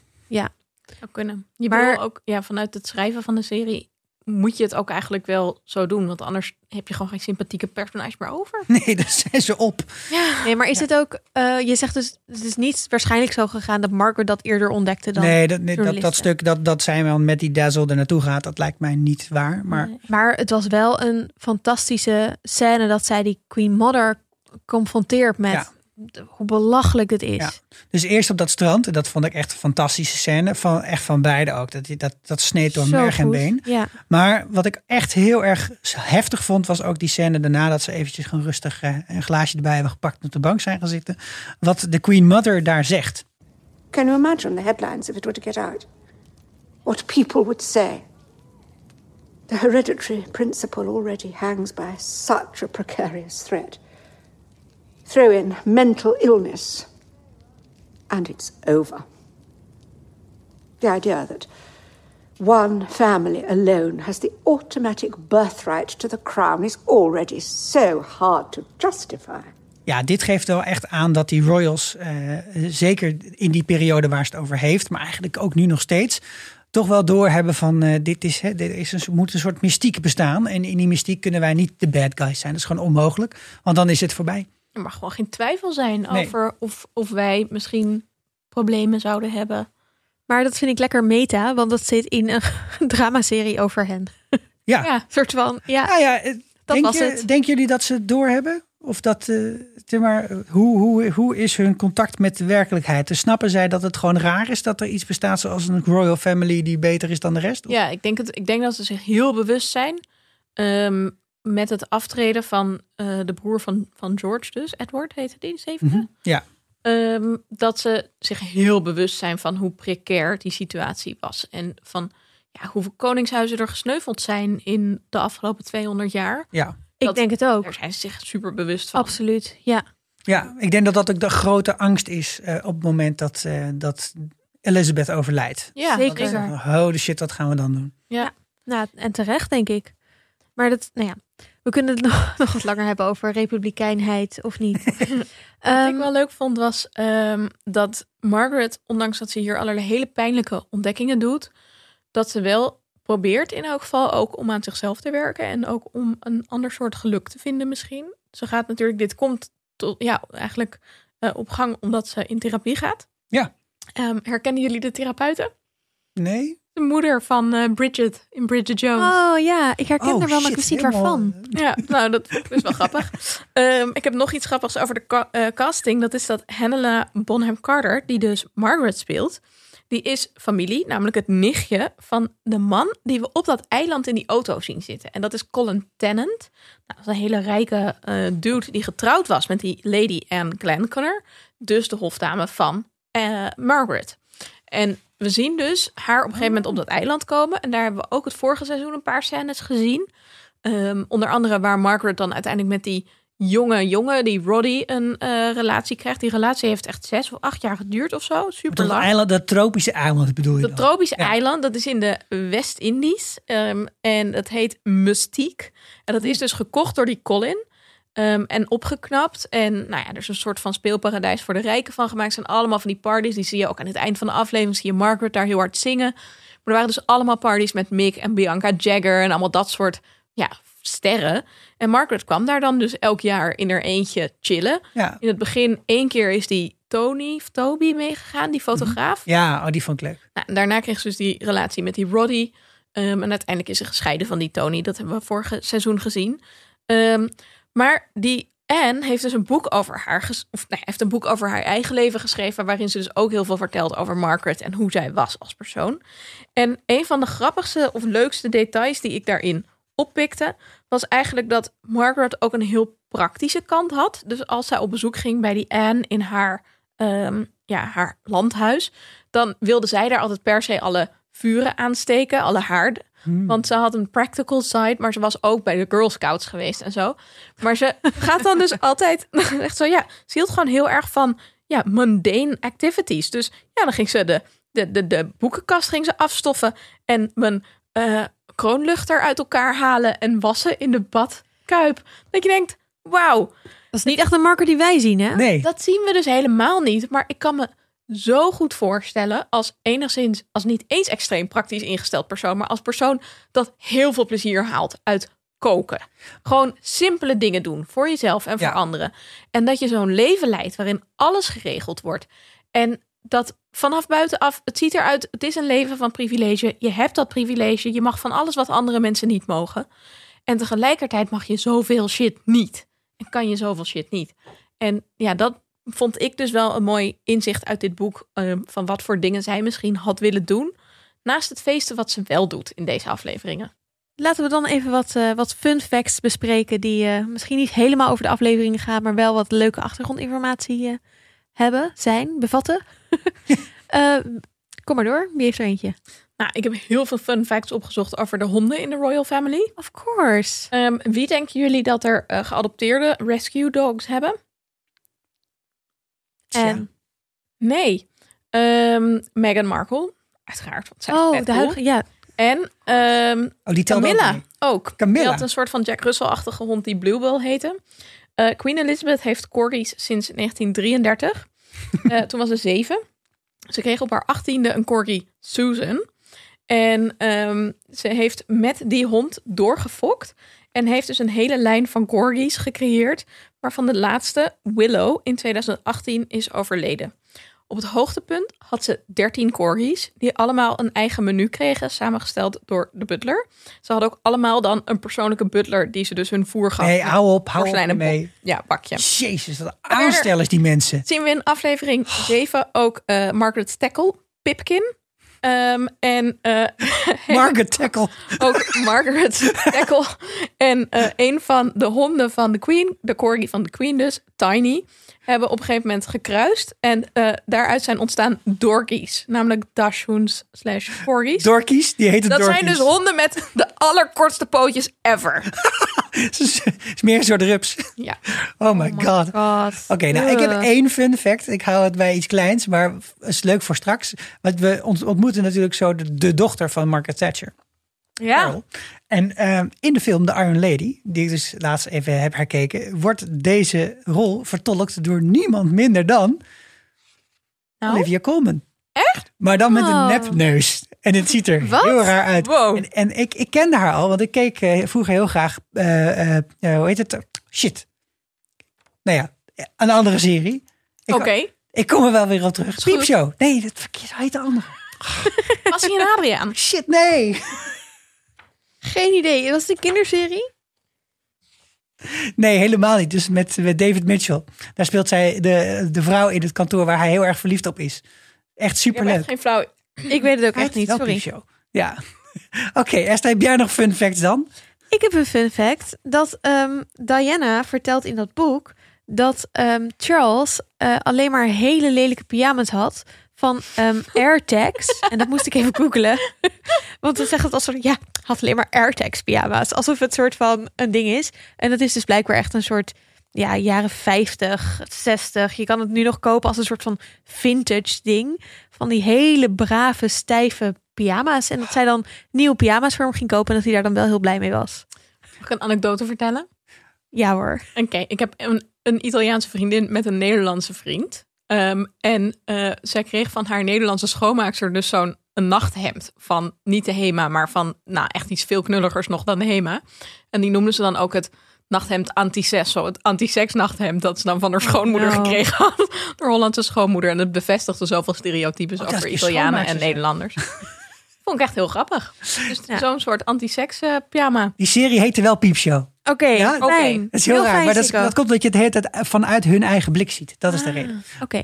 Zou kunnen. Je maar ook ja, vanuit het schrijven van de serie moet je het ook eigenlijk wel zo doen. Want anders heb je gewoon geen sympathieke personage meer over. Nee, daar zijn ze op. Ja. Nee, maar is het ook... eh, je zegt dus, het is niet waarschijnlijk zo gegaan dat Margaret dat eerder ontdekte dan... nee, dat, nee, dat, dat stuk dat, dat zijn wel met die Dazzle er naartoe gaat, dat lijkt mij niet waar. Maar Maar het was wel een fantastische scène dat zij die Queen Mother confronteert met Ja. Hoe belachelijk het is. Ja. Dus eerst op dat strand, en dat vond ik echt een fantastische scène. Van, echt van beide ook. Dat, dat, dat sneed door Zo merg en been. Ja. Maar wat ik echt heel erg heftig vond, was ook die scène daarna dat ze eventjes gewoon rustig eh, een glaasje erbij hebben gepakt en op de bank zijn gaan zitten. Wat de Queen Mother daar zegt. Can you imagine the headlines if it were to get out? What people would say. The hereditary principle already hangs by such a precarious thread. Throw in mental illness, and it's over. The idea that one family alone has the automatic birthright to the crown is already so hard to justify. Ja, dit geeft wel echt aan dat die royals, eh, zeker in die periode waar ze het over heeft, maar eigenlijk ook nu nog steeds, toch wel doorhebben van eh, dit, is, hè, dit is een, moet een soort mystiek bestaan. En in die mystiek kunnen wij niet de bad guys zijn. Dat is gewoon onmogelijk, want dan is het voorbij. Er mag gewoon geen twijfel zijn Nee. over of, of wij misschien problemen zouden hebben. Maar dat vind ik lekker meta, want dat zit in een dramaserie over hen. Ja, Ja, soort van, ja, Nou ja, eh, denk was je, het. Denken jullie dat ze het doorhebben? Of dat, eh, zeg maar, hoe, hoe, hoe is hun contact met de werkelijkheid? Dus snappen zij dat het gewoon raar is dat er iets bestaat zoals een royal family die beter is dan de rest? Of- ja ik, denk het, ik denk dat ze zich heel bewust zijn ehm, met het aftreden van eh, de broer van, van George, dus Edward heette die, de zevende. Mhm, ja. Ehm, dat ze zich heel bewust zijn van hoe precair die situatie was. En van ja, hoeveel koningshuizen er gesneuveld zijn in de afgelopen 200 jaar. Ja. ik denk het ook. Daar zijn ze zich super bewust van. Absoluut, ja. ja, ik denk dat dat ook de grote angst is eh, op het moment dat, eh, dat Elizabeth overlijdt. Ja, Zeker. zeker. Holy shit, wat gaan we dan doen? Ja. Nou, en terecht denk ik. Maar dat, nou ja, we kunnen het nog, nog wat langer hebben over republikeinheid of niet. Wat Ehm, ik wel leuk vond was ehm, dat Margaret, ondanks dat ze hier allerlei hele pijnlijke ontdekkingen doet, dat ze wel probeert in elk geval ook om aan zichzelf te werken en ook om een ander soort geluk te vinden misschien. Ze gaat natuurlijk, dit komt tot, ja, eigenlijk eh, op gang omdat ze in therapie gaat. Ja. Ehm, herkennen jullie de therapeuten? Nee? De moeder van eh, Bridget in Bridget Jones. Oh ja, ik herken Oh, er wel, maar ik wist niet waarvan. Ja, nou, dat is wel grappig. Ehm, ik heb nog iets grappigs over de ca- eh, casting. Dat is dat Helena Bonham Carter, die dus Margaret speelt, die is familie, namelijk het nichtje van de man die we op dat eiland in die auto zien zitten. En dat is Colin Tennant. Nou, dat is een hele rijke eh, dude die getrouwd was met die Lady Anne Glenconner, dus de hofdame van eh, Margaret. En we zien dus haar op een gegeven moment op dat eiland komen. En daar hebben we ook het vorige seizoen een paar scènes gezien. Ehm, onder andere waar Margaret dan uiteindelijk met die jonge jongen, die Roddy, een eh, relatie krijgt. Die relatie heeft echt zes of acht jaar geduurd of zo. Super Dat lang. eiland, dat tropische eiland bedoel je Dat dan? tropische Ja. eiland, dat is in de West-Indies. Ehm, en dat heet Mustique. En dat is dus gekocht door die Colin. Ehm, en opgeknapt. En nou ja, er is een soort van speelparadijs voor de rijken van gemaakt. Zijn allemaal van die parties. Die zie je ook aan het eind van de aflevering. Zie je Margaret daar heel hard zingen. Maar er waren dus allemaal parties met Mick en Bianca Jagger. En allemaal dat soort ja, sterren. En Margaret kwam daar dan dus elk jaar in haar eentje chillen. Ja. In het begin één keer is die Tony of Toby meegegaan, die fotograaf. Ja, oh, die vond ik leuk. Nou, daarna kreeg ze dus die relatie met die Roddy. Ehm, en uiteindelijk is ze gescheiden van die Tony. Dat hebben we vorige seizoen gezien. Ehm, maar die Anne heeft dus een boek over haar... Of heeft een boek over haar eigen leven geschreven... waarin ze dus ook heel veel vertelt over Margaret... en hoe zij was als persoon. En een van de grappigste of leukste details die ik daarin oppikte... was eigenlijk dat Margaret ook een heel praktische kant had. Dus als zij op bezoek ging bij die Anne in haar, ehm, ja, haar landhuis... dan wilde zij daar altijd per se alle vuren aansteken, alle haarden. Want ze had een practical side, maar ze was ook bij de Girl Scouts geweest en zo. Maar ze gaat dan dus altijd, echt zo, ja, ze hield gewoon heel erg van, ja, mundane activities. Dus ja, dan ging ze de, de, de, de boekenkast ging ze afstoffen en mijn eh, kroonluchter uit elkaar halen en wassen in de badkuip. Dat je denkt, wauw, Dat is niet echt een marker die wij zien, hè? Nee. dat zien we dus helemaal niet. Maar ik kan me zo goed voorstellen als enigszins, als niet eens extreem praktisch ingesteld persoon, maar als persoon dat heel veel plezier haalt uit koken. Gewoon simpele dingen doen voor jezelf en voor Ja. anderen. En dat je zo'n leven leidt waarin alles geregeld wordt. En dat vanaf buitenaf, het ziet eruit, het is een leven van privilege. Je hebt dat privilege. Je mag van alles wat andere mensen niet mogen. En tegelijkertijd mag je zoveel shit niet. En kan je zoveel shit niet. En ja, dat vond ik dus wel een mooi inzicht uit dit boek. eh, van wat voor dingen zij misschien had willen doen. Naast het feesten wat ze wel doet in deze afleveringen. Laten we dan even wat, eh, wat fun facts bespreken die eh, misschien niet helemaal over de afleveringen gaan, maar wel wat leuke achtergrondinformatie eh, hebben, zijn, bevatten. Kom maar door, wie heeft er eentje? Nou, ik heb heel veel fun facts opgezocht over de honden in de Royal Family. Of course. Ehm, wie denken jullie dat er geadopteerde rescue dogs hebben? En, Nee. Ehm, Meghan Markle, uiteraard. Want zij oh, de cool. huidige, ja. En ehm, Oh, die ook Camilla mee. ook. Camilla. Die had een soort van Jack Russell-achtige hond die Bluebell heette. Eh, Queen Elizabeth heeft corgis sinds 1933. Eh, toen was ze zeven. Ze kreeg op haar achttiende een corgi Susan. En ehm, ze heeft met die hond doorgefokt. En heeft dus een hele lijn van corgis gecreëerd. Waarvan de laatste, Willow, in 2018 is overleden. Op het hoogtepunt had ze 13 corgis, die allemaal een eigen menu kregen, samengesteld door de butler. Ze hadden ook allemaal dan een persoonlijke butler die ze dus hun voer gaf. Nee, hou op, hou op mee. Ja, bakje. Jezus, wat aanstellers die mensen. Zien we in aflevering 7 ook eh, Margaret Stackle, Pipkin. Ehm, en eh, Margaret Tackle. ook Margaret Tackle. En eh, een van de honden van de Queen, de corgi van de Queen dus, Tiny, hebben op een gegeven moment gekruist. En eh, daaruit zijn ontstaan dorkies, namelijk dachshunds slash corgis. Dorkies, die heten Dat Dorkies. zijn dus honden met de allerkortste pootjes ever. Het is meer een soort rups. Ja. Oh my god. God. Oké, nou ik heb één fun fact. Ik hou het bij iets kleins, maar is leuk voor straks. Want we ont- ontmoeten natuurlijk zo de, de dochter van Margaret Thatcher. Ja. Carol. En ehm, in de film The Iron Lady, die ik dus laatst even heb herkeken, wordt deze rol vertolkt door niemand minder dan Nou? Olivia Colman. Echt? Maar dan met een Oh. nepneus. En het ziet er Wat? heel raar uit. Wow. En, en ik, ik kende haar al, want ik keek eh, vroeger heel graag, eh, eh, hoe heet het? Shit. Nou ja, een andere serie. Oké. ik kom er wel weer op terug. Piepshow. Nee, dat verkeerd heet de andere. Bassie en Adriaan. Shit, nee. Geen idee. Was het een kinderserie? Nee, helemaal niet. Dus met, met David Mitchell. Daar speelt zij de, de vrouw in het kantoor waar hij heel erg verliefd op is. Echt Ik heb superleuk. echt geen flauw. Ik weet het ook echt niet, sorry. Piepshow. Ja. Oké, Esther, heb jij nog fun facts dan? Ik heb een fun fact dat ehm, Diana vertelt in dat boek dat ehm, Charles eh, alleen maar hele lelijke pyjama's had van ehm, AirTags. en dat moest ik even googelen. Want ze zegt het als soort, ja, had alleen maar AirTags pyjama's. Alsof het soort van een ding is. En dat is dus blijkbaar echt een soort, ja, jaren 50, 60. Je kan het nu nog kopen als een soort van vintage ding. Van die hele brave, stijve pyjama's. En dat zij dan nieuwe pyjama's voor hem ging kopen. En dat hij daar dan wel heel blij mee was. Mag ik een anekdote vertellen? Ja hoor. Oké, ik heb een, een Italiaanse vriendin met een Nederlandse vriend. Ehm, en eh, zij kreeg van haar Nederlandse schoonmaakster dus zo'n een nachthemd van niet de Hema, maar van nou echt iets veel knulligers nog dan de Hema. En die noemden ze dan ook het nachthemd anti-sex, zo het anti-sex nachthemd dat ze dan van haar schoonmoeder no. gekregen had, door Hollandse schoonmoeder. En het bevestigde zoveel stereotypes Oh, dat over Italianen en. Nederlanders. Vond ik echt heel grappig. Dus Ja. zo'n soort anti-sex eh, pyjama. Die serie heette wel Piepshow. Oké, Ja? fijn. Dat is heel, raar. maar dat, is- dat komt omdat je het de hele tijd vanuit hun eigen blik ziet. Dat is de Ah, reden. Oké.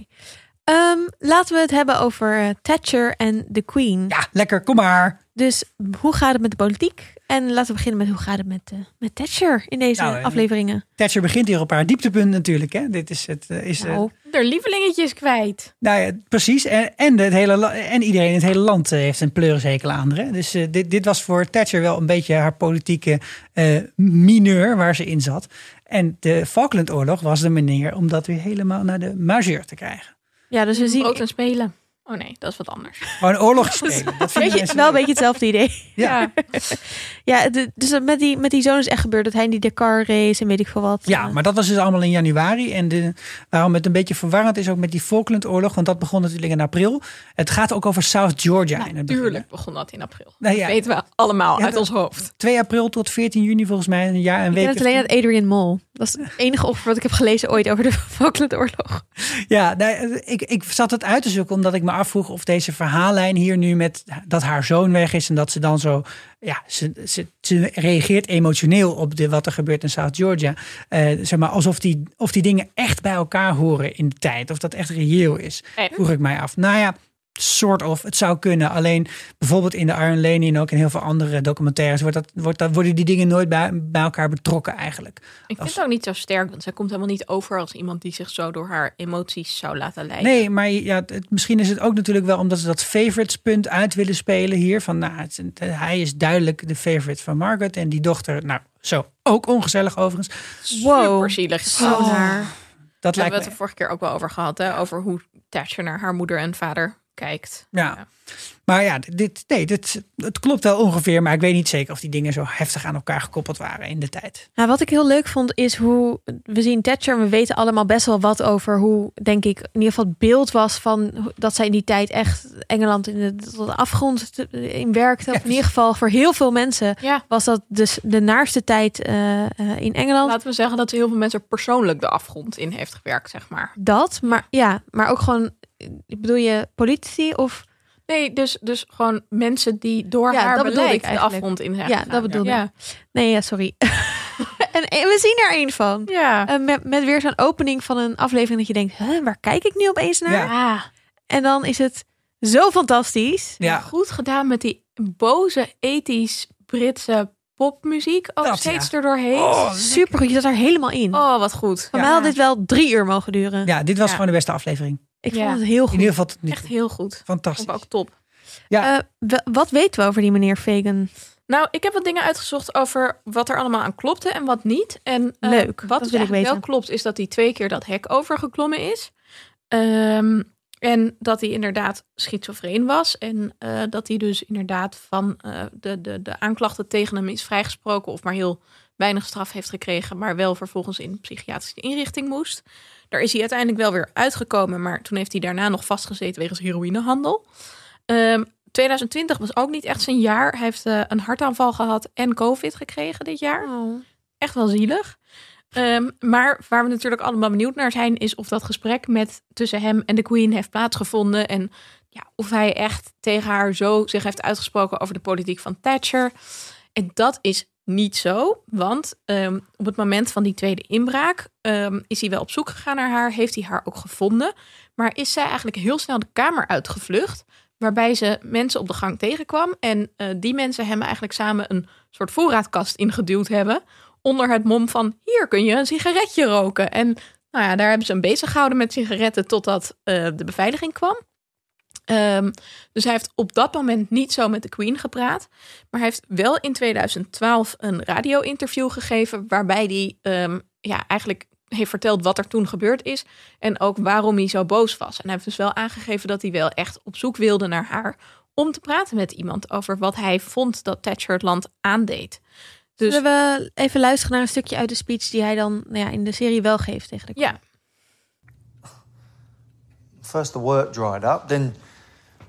Ehm, laten we het hebben over eh, Thatcher en de Queen. Ja, lekker. Kom maar. Dus hoe gaat het met de politiek? En laten we beginnen met hoe gaat het met, eh, met Thatcher in deze Nou, eh, afleveringen? Thatcher begint hier op haar dieptepunt natuurlijk. Hè. Dit is het. Is, Nou, Er lievelingetjes kwijt. Nou ja, precies. En, en, het hele, en iedereen in het hele land heeft een pleurishekel aan haar. hè. Dus dit, dit was voor Thatcher wel een beetje haar politieke eh, mineur waar ze in zat. En de Falklandoorlog was de manier om dat weer helemaal naar de majeur te krijgen. Ja, dus we zien Brood en spelen. Oh nee, dat is wat anders. Gewoon oorlog spelen. Dat mensen wel een beetje hetzelfde idee. Ja. Ja, de- dus met die, met die zoon is echt gebeurd dat hij in die Dakar race en weet ik veel wat. Ja, maar dat was dus allemaal in januari. En de, waarom het een beetje verwarrend is ook met die Falklandoorlog, want dat begon natuurlijk in april. Het gaat ook over South Georgia in het begin. Tuurlijk begon dat in april. Nou ja. Dat weten we allemaal Ja, uit dat- ons hoofd. 2 april tot 14 juni volgens mij, een jaar, een Ik week. ken het alleen uit Adrian Mol. Dat is het enige offer wat ik heb gelezen ooit over de Falklandoorlog. Ja, nou, ik, ik zat het uit te zoeken omdat ik me afvroeg of deze verhaallijn hier nu met dat haar zoon weg is en dat ze dan zo, ja, ze, ze, ze reageert emotioneel op de, wat er gebeurt in South Georgia. Eh, zeg maar alsof die, of die dingen echt bij elkaar horen in de tijd, of dat echt reëel is, vroeg ik mij af. Nou ja, soort of, het zou kunnen. Alleen bijvoorbeeld in de Iron Lady en ook in heel veel andere documentaires wordt dat, wordt dat, worden die dingen nooit bij, bij elkaar betrokken eigenlijk. Ik Als- vind het ook niet zo sterk, want zij komt helemaal niet over als iemand die zich zo door haar emoties zou laten leiden. Nee, maar ja, het, misschien is het ook natuurlijk wel omdat ze dat favorites punt uit willen spelen hier. Van nou, het- het- hij is duidelijk de favorite van Margaret en die dochter, nou zo, ook ongezellig overigens. Wow. Super zielig. Zo Oh. naar. Dat Daar hebben lijkt we het me, de vorige keer ook wel over gehad. Hè? Over hoe Thatcher naar haar moeder en vader kijkt. ja. Maar ja, dit, nee, dit, het klopt wel ongeveer, maar ik weet niet zeker of die dingen zo heftig aan elkaar gekoppeld waren in de tijd. Nou, wat ik heel leuk vond is hoe we zien Thatcher. en We weten allemaal best wel wat over hoe, denk ik, in ieder geval het beeld was van dat zij in die tijd echt Engeland in de, tot de afgrond in werkte. Of in ieder geval voor heel veel mensen Ja, was dat dus de naarste tijd eh, eh, in Engeland. laten we zeggen dat heel veel mensen persoonlijk de afgrond in heeft gewerkt, zeg maar. Dat, maar ja, maar ook gewoon, bedoel je politici of Nee, dus, dus gewoon mensen die door Ja, haar dat bedoelde ik beleid de afgrond in zijn Ja, dat bedoelde ja. nee, ja, sorry. en, en we zien er een van. Ja. Eh, met, met weer zo'n opening van een aflevering dat je denkt, huh, waar kijk ik nu opeens naar? Ja. Ja. En dan is het zo fantastisch. Ja. Goed gedaan met die boze, ethisch Britse popmuziek. Ook Dat, steeds ja. erdoorheen. Oh, Super goed, je zat er helemaal in. Oh, wat goed. Van mij had dit wel drie uur mogen duren. Ja, dit was Ja. gewoon de beste aflevering. Ik Ja. vond het heel In goed. ieder geval Echt heel goed. Fantastisch. Vond ook top. Ja. Eh, w- wat weten we over die meneer Fagan? Nou, ik heb wat dingen uitgezocht over wat er allemaal aan klopte en wat niet. En eh, Leuk, wat dus wil ik eigenlijk wel klopt, is dat hij twee keer dat hek overgeklommen is. Ehm, en dat hij inderdaad schizofreen was. En eh, dat hij dus inderdaad van eh, de, de, de aanklachten tegen hem is vrijgesproken. Of maar heel weinig straf heeft gekregen. Maar wel vervolgens in een psychiatrische inrichting moest. Daar is hij uiteindelijk wel weer uitgekomen. Maar toen heeft hij daarna nog vastgezeten wegens heroïnehandel. Ehm 2020 was ook niet echt zijn jaar. Hij heeft eh, een hartaanval gehad en COVID gekregen dit jaar. Echt wel zielig. Ehm, maar waar we natuurlijk allemaal benieuwd naar zijn, is of dat gesprek met tussen hem en de Queen heeft plaatsgevonden. En ja, of hij echt tegen haar zo zich heeft uitgesproken over de politiek van Thatcher. En dat is niet zo, want ehm, op het moment van die tweede inbraak ehm, is hij wel op zoek gegaan naar haar, heeft hij haar ook gevonden. Maar is zij eigenlijk heel snel de kamer uitgevlucht, waarbij ze mensen op de gang tegenkwam. En eh, die mensen hem eigenlijk samen een soort voorraadkast ingeduwd hebben onder het mom van hier kun je een sigaretje roken. En nou ja, daar hebben ze hem bezig gehouden met sigaretten totdat eh, de beveiliging kwam. Ehm, dus hij heeft op dat moment niet zo met de Queen gepraat. Maar hij heeft wel in 2012 een radio-interview gegeven. waarbij hij ehm, ja, eigenlijk heeft verteld wat er toen gebeurd is. En ook waarom hij zo boos was. En hij heeft dus wel aangegeven dat hij wel echt op zoek wilde naar haar. om te praten met iemand over wat hij vond dat Thatcher het land aandeed. Dus Zullen we even luisteren naar een stukje uit de speech die hij dan nou ja, in de serie wel geeft tegen de ja, First, the work dried up, then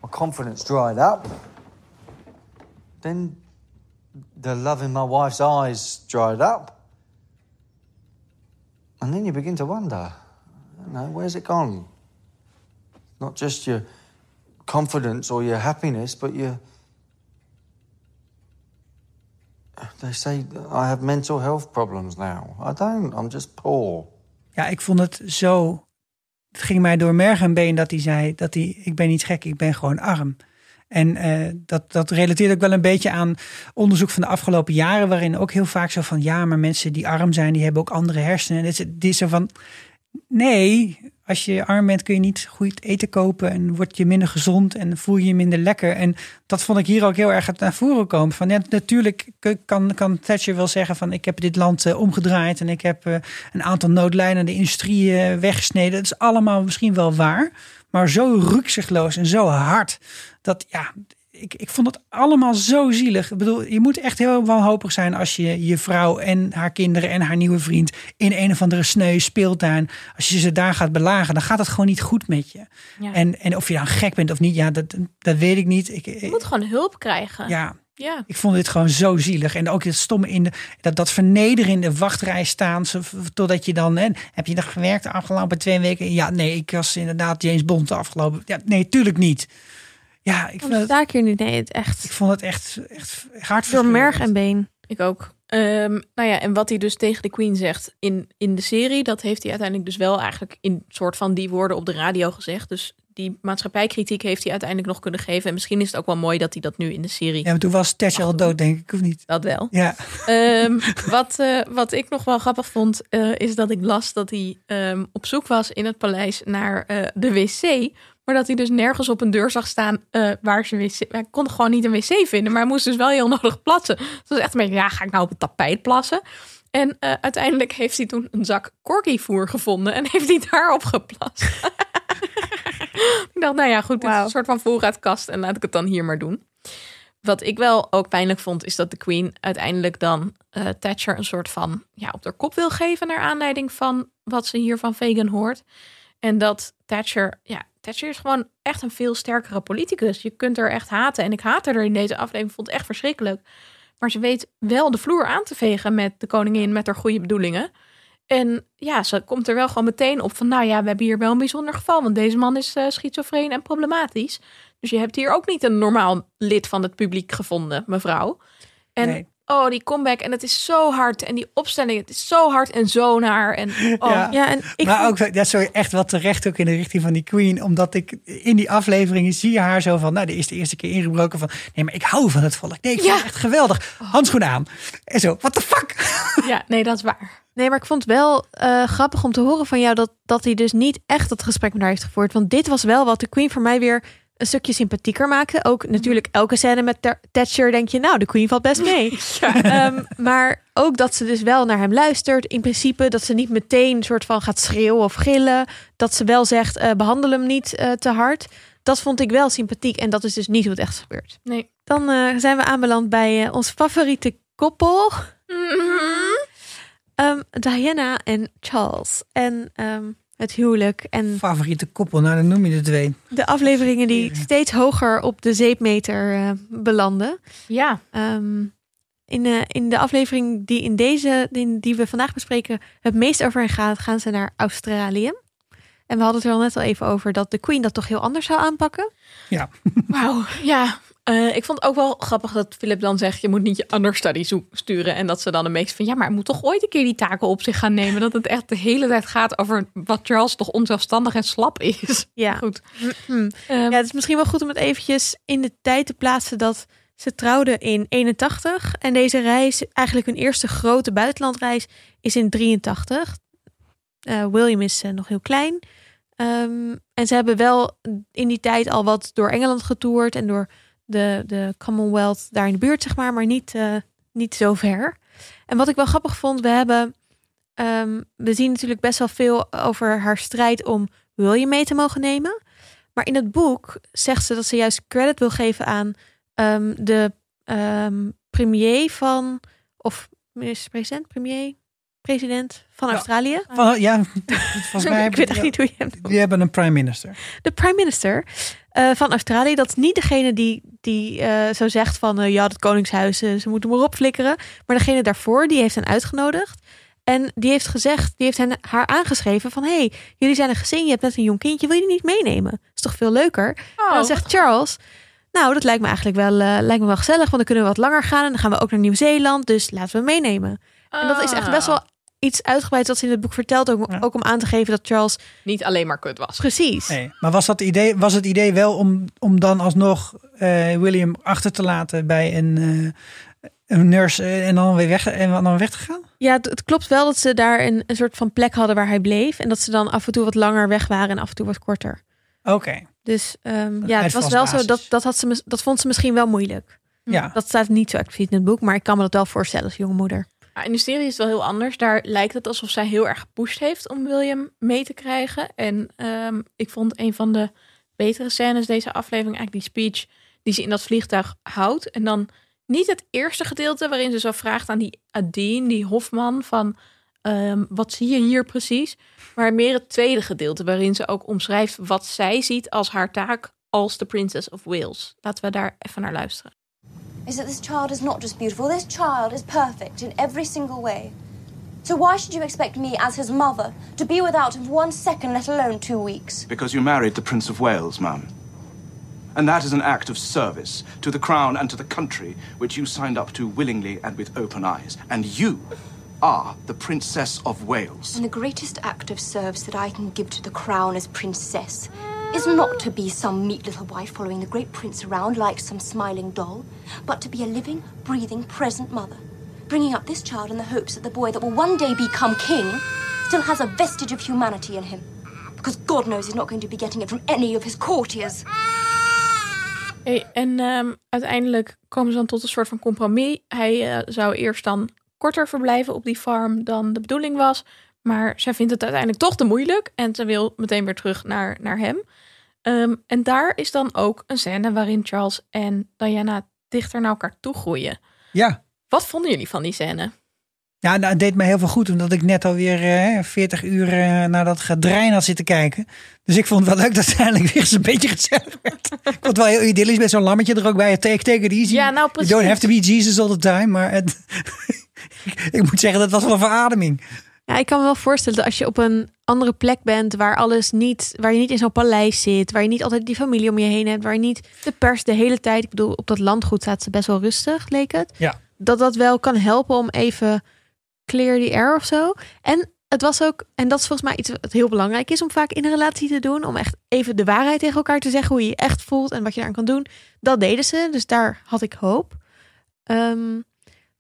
my confidence dried up. Then the love in my wife's eyes dried up. And then you begin to wonder, you know, where's it gone? Not just your confidence or your happiness, but your. They say I have mental health problems now. I don't, I'm just poor. Ja, ik vond het zo. Het ging mij door merg en been dat hij zei dat hij. Ik ben niet gek, ik ben gewoon arm. En eh, dat, dat relateert ook wel een beetje aan onderzoek van de afgelopen jaren, waarin ook heel vaak zo van ja, maar mensen die arm zijn, die hebben ook andere hersenen. En dit dit is zo van nee, als je arm bent kun je niet goed eten kopen en word je minder gezond en voel je je minder lekker. En dat vond ik hier ook heel erg naar voren komen. Van ja, natuurlijk kan, kan Thatcher wel zeggen van ik heb dit land eh, omgedraaid en ik heb eh, een aantal noodlijnen de industrie eh, weggesneden. Dat is allemaal misschien wel waar. maar zo rukzichtloos en zo hard. Dat ja, ik, ik vond het allemaal zo zielig. Ik bedoel, je moet echt heel wanhopig zijn als je je vrouw en haar kinderen en haar nieuwe vriend in een of andere sneu speeltuin, als je ze daar gaat belagen, dan gaat het gewoon niet goed met je. Ja. En, en of je dan gek bent of niet, ja, dat, dat weet ik niet. Ik, Je moet gewoon hulp krijgen. ja, Ja. ik vond dit gewoon zo zielig. En ook het stomme in de, dat, dat vernederen in de wachtrij staan. Totdat je dan, hè, heb je nog gewerkt de afgelopen twee weken? Ja, nee, ik was inderdaad James Bond de afgelopen. Ja, nee, tuurlijk niet. Ja, ik vond Dan het, sta ik hier nu. Nee, het echt ik vond het echt, echt door hartverscheurend. merg en been. Ik ook. Ehm, nou ja, en wat hij dus tegen de Queen zegt in, in de serie, dat heeft hij uiteindelijk dus wel eigenlijk in soort van die woorden op de radio gezegd. Dus die maatschappijkritiek heeft hij uiteindelijk nog kunnen geven. En misschien is het ook wel mooi dat hij dat nu in de serie. Ja, maar toen was Thatcher al dood, denk ik, of niet? Dat wel. Ja, Ehm, wat, eh, wat ik nog wel grappig vond, eh, is dat ik las dat hij ehm, op zoek was in het paleis naar eh, de wc. Maar dat hij dus nergens op een deur zag staan eh, waar ze wc. Hij kon gewoon niet een wc vinden, maar hij moest dus wel heel nodig plassen. Het was echt een beetje, ja, ga ik nou op het tapijt plassen? En eh, uiteindelijk heeft hij toen een zak corkyvoer gevonden en heeft hij daarop geplast. ik dacht, nou ja, goed, dit is een soort van voorraadkast en laat ik het dan hier maar doen. Wat ik wel ook pijnlijk vond, is dat de Queen uiteindelijk dan eh, Thatcher een soort van ja, op haar kop wil geven naar aanleiding van wat ze hier van Fagin hoort. En dat Thatcher, ja, Thatcher is gewoon echt een veel sterkere politicus. Je kunt er echt haten. En ik haatte er in deze aflevering, vond het echt verschrikkelijk. Maar ze weet wel de vloer aan te vegen met de koningin, met haar goede bedoelingen. En ja, ze komt er wel gewoon meteen op van, nou ja, we hebben hier wel een bijzonder geval, want deze man is eh schizofreen en problematisch. Dus je hebt hier ook niet een normaal lid van het publiek gevonden, mevrouw. En Nee. Oh, die comeback en het is zo hard en die opstelling, het is zo hard en zo naar en oh, Ja. Ja, en ik maar vond- ook, ja, sorry, echt wel terecht ook in de richting van die Queen. Omdat ik in die afleveringen zie je haar zo van, nou, de is de eerste keer ingebroken van, nee, maar ik hou van het volk. Nee, ik vind Ja. het echt geweldig. Handschoen aan. En zo, what the fuck? ja, nee, dat is waar. Nee, maar ik vond het wel eh, grappig om te horen van jou dat, dat hij dus niet echt dat gesprek met haar heeft gevoerd. Want dit was wel wat de Queen voor mij weer een stukje sympathieker maakte. Ook natuurlijk elke scène met Ter- Thatcher denk je, nou, de Queen valt best mee. Ehm, maar ook dat ze dus wel naar hem luistert. In principe dat ze niet meteen een soort van gaat schreeuwen of gillen. Dat ze wel zegt, eh, behandel hem niet eh, te hard. Dat vond ik wel sympathiek en dat is dus niet hoe het echt is gebeurd. Nee. Dan eh, zijn we aanbeland bij ons favoriete koppel. Ehm, Diana en Charles. En ehm, het huwelijk. En Favoriete koppel, nou dan noem je de twee. de afleveringen die steeds hoger op de zeepmeter eh, belanden. Ja, Ehm, in, eh, in de aflevering die, in deze, in, die we vandaag bespreken het meest over gaat, gaan ze naar Australië. En we hadden het er al net al even over dat de Queen dat toch heel anders zou aanpakken. wauw. Ja, eh, ik vond het ook wel grappig dat Philip dan zegt... je moet niet je understudy sturen. En dat ze dan een beetje van... ja, maar moet toch ooit een keer die taken op zich gaan nemen. Dat het echt de hele tijd gaat over wat Charles toch onzelfstandig en slap is. Ja. Goed. Hm. Ehm, Ja, het is misschien wel goed om het eventjes in de tijd te plaatsen dat ze trouwden in 81 en deze reis, eigenlijk hun eerste grote buitenlandreis, is in 83. Eh, William is eh, nog heel klein. Ehm, en ze hebben wel in die tijd al wat door Engeland getoerd en door de, de Commonwealth daar in de buurt, zeg maar, maar niet, eh, niet zo ver. En wat ik wel grappig vond, we hebben, ehm, we zien natuurlijk best wel veel over haar strijd om William mee te mogen nemen. Maar in het boek zegt ze dat ze juist credit wil geven aan ehm, de ehm, premier van, of minister-president, premier, president van Ja. Australië. Van, ja, volgens mij ik weet echt niet hoe je hem die hebben een prime minister. de prime minister eh, van Australië. Dat is niet degene die, die eh, zo zegt van eh, ja, het koningshuis, ze moeten maar opflikkeren. Maar degene daarvoor, die heeft hen uitgenodigd. En die heeft gezegd, die heeft hen, haar aangeschreven van... hey, jullie zijn een gezin, je hebt net een jong kindje, wil je die niet meenemen? is toch veel leuker? oh, En dan zegt Charles, nou, dat lijkt me eigenlijk wel, lijkt me wel gezellig, want dan kunnen we wat langer gaan. En dan gaan we ook naar Nieuw-Zeeland, dus laten we meenemen. En dat is echt best wel iets uitgebreid dat ze in het boek vertelt. Ook, Ja. ook om aan te geven dat Charles Niet alleen maar kut was. precies... Nee, maar was, dat idee, was het idee wel om, om dan alsnog eh, William achter te laten bij een, eh, een nurse eh, en dan weer weg, en dan weg te gaan? Ja, het, het klopt wel dat ze daar een, een soort van plek hadden waar hij bleef. En dat ze dan af en toe wat langer weg waren en af en toe wat korter. Oké, Dus ehm, ja, het was wel zo. Dat, dat, had ze, dat vond ze misschien wel moeilijk. ja. Dat staat niet zo expliciet in het boek, maar ik kan me dat wel voorstellen als jonge moeder. In de serie is het wel heel anders. Daar lijkt het alsof zij heel erg gepusht heeft om William mee te krijgen. En ehm, ik vond een van de betere scènes deze aflevering eigenlijk die speech die ze in dat vliegtuig houdt. En dan niet het eerste gedeelte waarin ze zo vraagt aan die Adine, die Hofman, van ehm, wat zie je hier precies? Maar meer het tweede gedeelte waarin ze ook omschrijft wat zij ziet als haar taak als de Princess of Wales. Laten we daar even naar luisteren. Is that this child is not just beautiful, this child is perfect in every single way. So why should you expect me, as his mother, to be without him for one second, let alone two weeks? Because you married the Prince of Wales, ma'am. And that is an act of service to the crown and to the country which you signed up to willingly and with open eyes. And you are the Princess of Wales. And the greatest act of service that I can give to the crown as princess is not to be some meek little wife following the great prince around like some smiling doll, but to be a living, breathing, present mother, bringing up this child in the hopes that the boy that will one day become king still has a vestige of humanity in him. Because God knows he's not going to be getting it from any of his courtiers. Hey, en ehm, uiteindelijk komen ze dan tot een soort van compromis. Hij eh, zou eerst dan korter verblijven op die farm dan de bedoeling was. Maar zij vindt het uiteindelijk toch te moeilijk. En ze wil meteen weer terug naar, naar hem. Ehm, en daar is dan ook een scène waarin Charles en Diana dichter naar elkaar toe groeien. Ja. Wat vonden jullie van die scène? Ja, nou, het deed me heel veel goed, omdat ik net alweer eh, 40 uur eh, naar dat gedrein had zitten kijken. Dus ik vond het wel leuk dat het eindelijk weer eens een beetje gezellig werd. ik vond het wel heel idyllisch met zo'n lammetje er ook bij. Take, take it easy. Ja, nou precies. You don't have to be Jesus all the time. Maar het, ik moet zeggen, dat was wel een verademing. Ja, ik kan me wel voorstellen dat als je op een andere plek bent waar alles niet, waar je niet in zo'n paleis zit, waar je niet altijd die familie om je heen hebt, waar je niet de pers de hele tijd, ik bedoel, op dat landgoed staat ze best wel rustig, leek het. Ja. Dat dat wel kan helpen om even clear the air of zo. En het was ook, en dat is volgens mij iets wat heel belangrijk is om vaak in een relatie te doen, om echt even de waarheid tegen elkaar te zeggen, hoe je je echt voelt en wat je daar kan doen. Dat deden ze, dus daar had ik hoop. Ehm,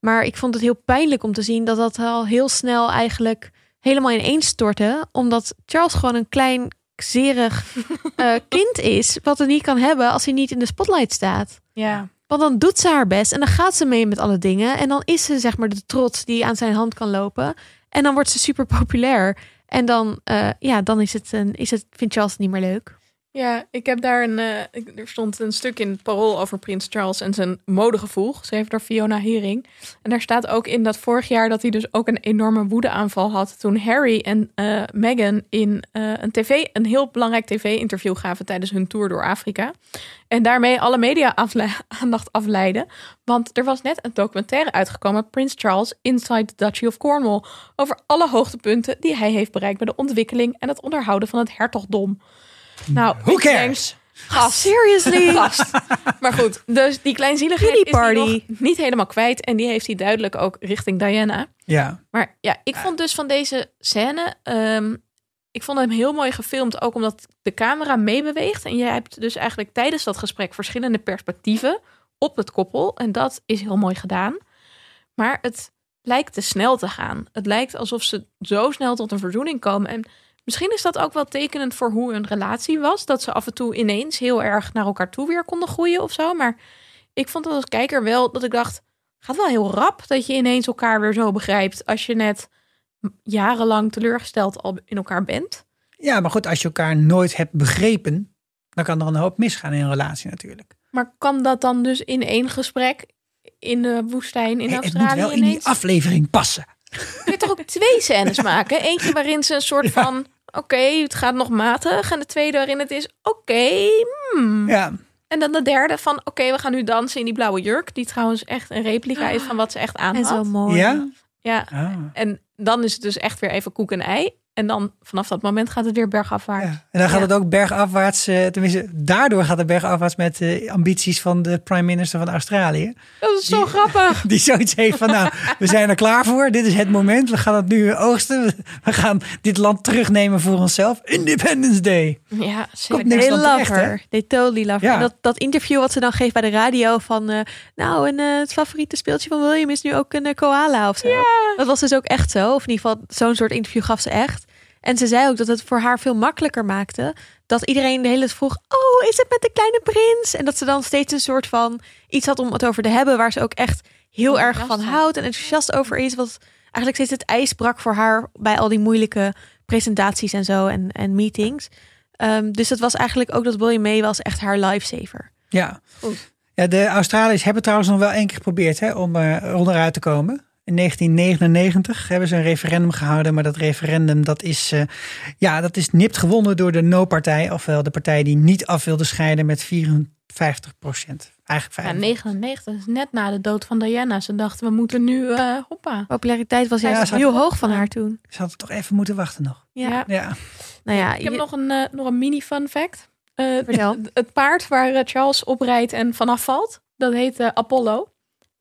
maar ik vond het heel pijnlijk om te zien dat dat al heel snel eigenlijk helemaal ineens stortte. Omdat Charles gewoon een klein, zerig eh, kind is. Wat er niet kan hebben als hij niet in de spotlight staat. Ja. Want dan doet ze haar best en dan gaat ze mee met alle dingen. En dan is ze zeg maar de trots die aan zijn hand kan lopen. En dan wordt ze super populair. En dan, eh, ja, dan is het, een, is het, vindt Charles het niet meer leuk. Ja, ik heb daar een. eh, er stond een stuk in het parool over Prins Charles en zijn modegevoel, geschreven door Fiona Hering. En daar staat ook in dat vorig jaar dat hij dus ook een enorme woedeaanval had toen Harry en eh, Meghan in eh, een tv, een heel belangrijk tv-interview gaven tijdens hun tour door Afrika. En daarmee alle media afle- aandacht afleiden. Want er was net een documentaire uitgekomen, Prince Charles Inside the Duchy of Cornwall, over alle hoogtepunten die hij heeft bereikt bij de ontwikkeling en het onderhouden van het hertogdom. Nou, Who cares? Gast. Seriously? Gast. Maar goed, dus die kleinzieligheid is hij party. nog niet helemaal kwijt. En die heeft hij duidelijk ook richting Diana. Ja. Maar ja, ik vond dus van deze scène... ehm, ik vond hem heel mooi gefilmd. Ook omdat de camera meebeweegt. En je hebt dus eigenlijk tijdens dat gesprek... verschillende perspectieven op het koppel. En dat is heel mooi gedaan. Maar het lijkt te snel te gaan. Het lijkt alsof ze zo snel tot een verzoening komen. En misschien is dat ook wel tekenend voor hoe hun relatie was. Dat ze af en toe ineens heel erg naar elkaar toe weer konden groeien of zo. Maar ik vond dat als kijker wel dat ik dacht... gaat wel heel rap dat je ineens elkaar weer zo begrijpt... als je net jarenlang teleurgesteld al in elkaar bent. ja, maar goed, als je elkaar nooit hebt begrepen, dan kan er een hoop misgaan in een relatie natuurlijk. Maar kan dat dan dus in één gesprek in de woestijn in Hey, het Australië moet wel in die ineens? aflevering passen. Kun je toch ook twee scènes maken? Eentje waarin ze een soort van... Oké, het gaat nog matig. En de tweede waarin het is... Oké, hmm. Ja, En dan de derde van... Oké, we gaan nu dansen in die blauwe jurk. Die trouwens echt een replica is van wat ze echt aan En zo had. mooi. ja? Ja, Ah. en dan is het dus echt weer even koek en ei. En dan vanaf dat moment gaat het weer bergafwaarts. Ja. En dan gaat Ja. het ook bergafwaarts, eh, tenminste, daardoor gaat het bergafwaarts met de ambities van de prime minister van Australië. Dat is zo grappig. Die zoiets heeft van, nou, we zijn er klaar voor. Dit is het moment. We gaan het nu oogsten. We gaan dit land terugnemen voor onszelf. Independence Day. Ja, zeker. They love her. They totally love her. Ja. En dat, dat interview wat ze dan geeft bij de radio van... eh, nou, en eh, het favoriete speeltje van William is nu ook een eh, koala of zo. Dat was dus ook echt zo. Of in ieder geval, zo'n soort interview gaf ze echt. En ze zei ook dat het voor haar veel makkelijker maakte. Dat iedereen de hele tijd vroeg, oh, is het met de kleine prins? En dat ze dan steeds een soort van iets had om het over te hebben... waar ze ook echt heel erg van houdt en enthousiast over is. Wat eigenlijk steeds het ijs brak voor haar bij al die moeilijke presentaties en zo en, en meetings. Ehm, dus dat was eigenlijk ook dat William May was echt haar lifesaver. Ja. Goed. ja, de Australiërs hebben trouwens nog wel één keer geprobeerd hè, om eh onderuit te komen. In 1999 hebben ze een referendum gehouden, maar dat referendum dat is, eh, ja, dat is nipt gewonnen door de No-partij, ofwel de partij die niet af wilde scheiden met 54 procent. Eigenlijk Ja, 55. 99 is net na de dood van Diana. Ze dachten, we moeten nu, eh hoppa. Populariteit was Ja, juist had- heel hoog van haar toen. Ze hadden toch even moeten wachten nog. Ja. Ja. Nou ja, Ik heb je- nog een, eh, nog een mini fun fact. Eh, Vertel. Het paard waar Charles oprijdt en vanaf valt, dat heet Apollo.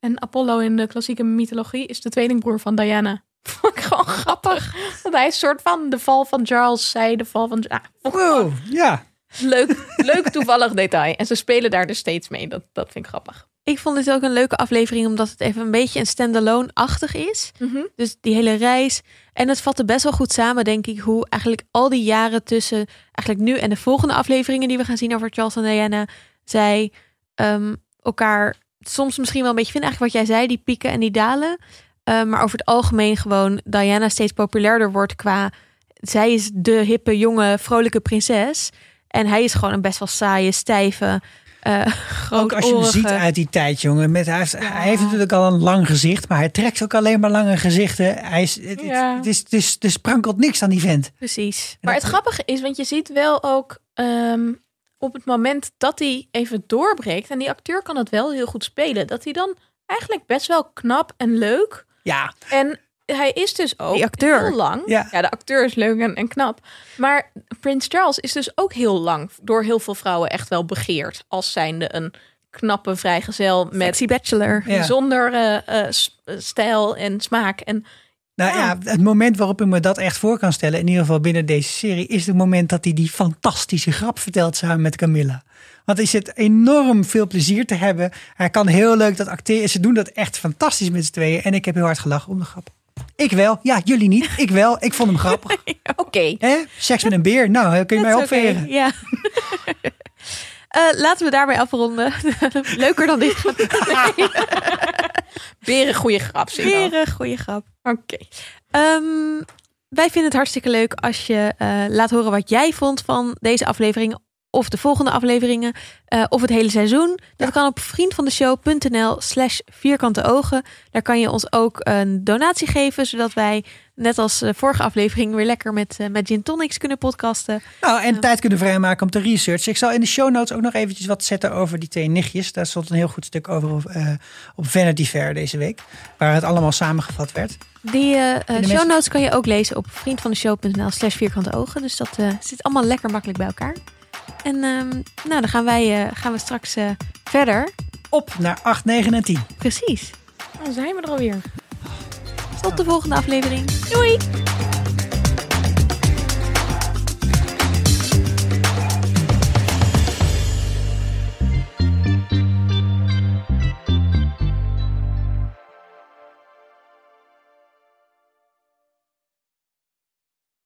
En Apollo in de klassieke mythologie is de tweelingbroer van Diana. Vond ik gewoon grappig. Hij een soort van de val van Charles zei, de val van... Ah, wow, ja. leuk, leuk toevallig detail. En ze spelen daar dus steeds mee. Dat, dat vind ik grappig. ik vond dit ook een leuke aflevering, omdat het even een beetje een standalone-achtig is. Dus die hele reis. En het vatte best wel goed samen, denk ik, hoe eigenlijk al die jaren tussen eigenlijk nu en de volgende afleveringen die we gaan zien over Charles en Diana, zij ehm, elkaar soms misschien wel een beetje vinden. Eigenlijk wat jij zei, die pieken en die dalen. Eh, maar over het algemeen gewoon Diana steeds populairder wordt qua... Zij is de hippe, jonge, vrolijke prinses. En hij is gewoon een best wel saaie, stijve, eh Ook als je hem ziet uit die tijd, jongen. Met, hij, heeft, hij heeft natuurlijk al een lang gezicht, maar hij trekt ook alleen maar lange gezichten. Hij is, het, Ja. het is, het is, er sprankelt niks aan die vent. Precies. Maar het grappige is, want je ziet wel ook ehm, op het moment dat hij even doorbreekt, en die acteur kan het wel heel goed spelen, dat hij dan eigenlijk best wel knap en leuk. Ja, En hij is dus ook Die acteur. heel lang. Ja. de acteur is leuk en, en knap. Maar Prins Charles is dus ook heel lang door heel veel vrouwen echt wel begeerd. Als zijnde een knappe vrijgezel met Sexy Bachelor. Ja. bijzonder eh, eh, stijl en smaak. En nou ja. het moment waarop ik me dat echt voor kan stellen, in ieder geval binnen deze serie, is het moment dat hij die fantastische grap vertelt samen met Camilla. Want hij zit enorm veel plezier te hebben. Hij kan heel leuk dat acteren. Ze doen dat echt fantastisch met z'n tweeën. En ik heb heel hard gelachen om de grap. Ik wel. Ja, jullie niet. Ik wel. Ik vond hem grappig. oké, Hè? Seks met een beer. Nou, kun je mij opveren. Eh, laten we daarbij afronden. Leuker dan dit. weer een goede grap. Een goede grap. Oké. Ehm, wij vinden het hartstikke leuk als je eh, laat horen wat jij vond van deze aflevering. Of de volgende afleveringen. eh, of het hele seizoen. Dat kan op vriendvandeshow.nl slash vierkante ogen. Daar kan je ons ook een donatie geven. Zodat wij, net als de vorige aflevering, weer lekker met, eh, met gin tonics kunnen podcasten. Nou, en tijd kunnen vrijmaken om te researchen. Ik zal in de show notes ook nog eventjes wat zetten over die twee nichtjes. Daar stond een heel goed stuk over op, eh, op Vanity Fair deze week. Waar het allemaal samengevat werd. Die show notes kan je ook lezen op vriendvandeshow.nl slash vierkante ogen. Dus dat zit allemaal lekker makkelijk bij elkaar. En ehm, nou, dan gaan wij eh, gaan we straks eh, verder. Op naar 8, 9 en 10. Precies. Dan zijn we er alweer. Tot de volgende aflevering. Doei!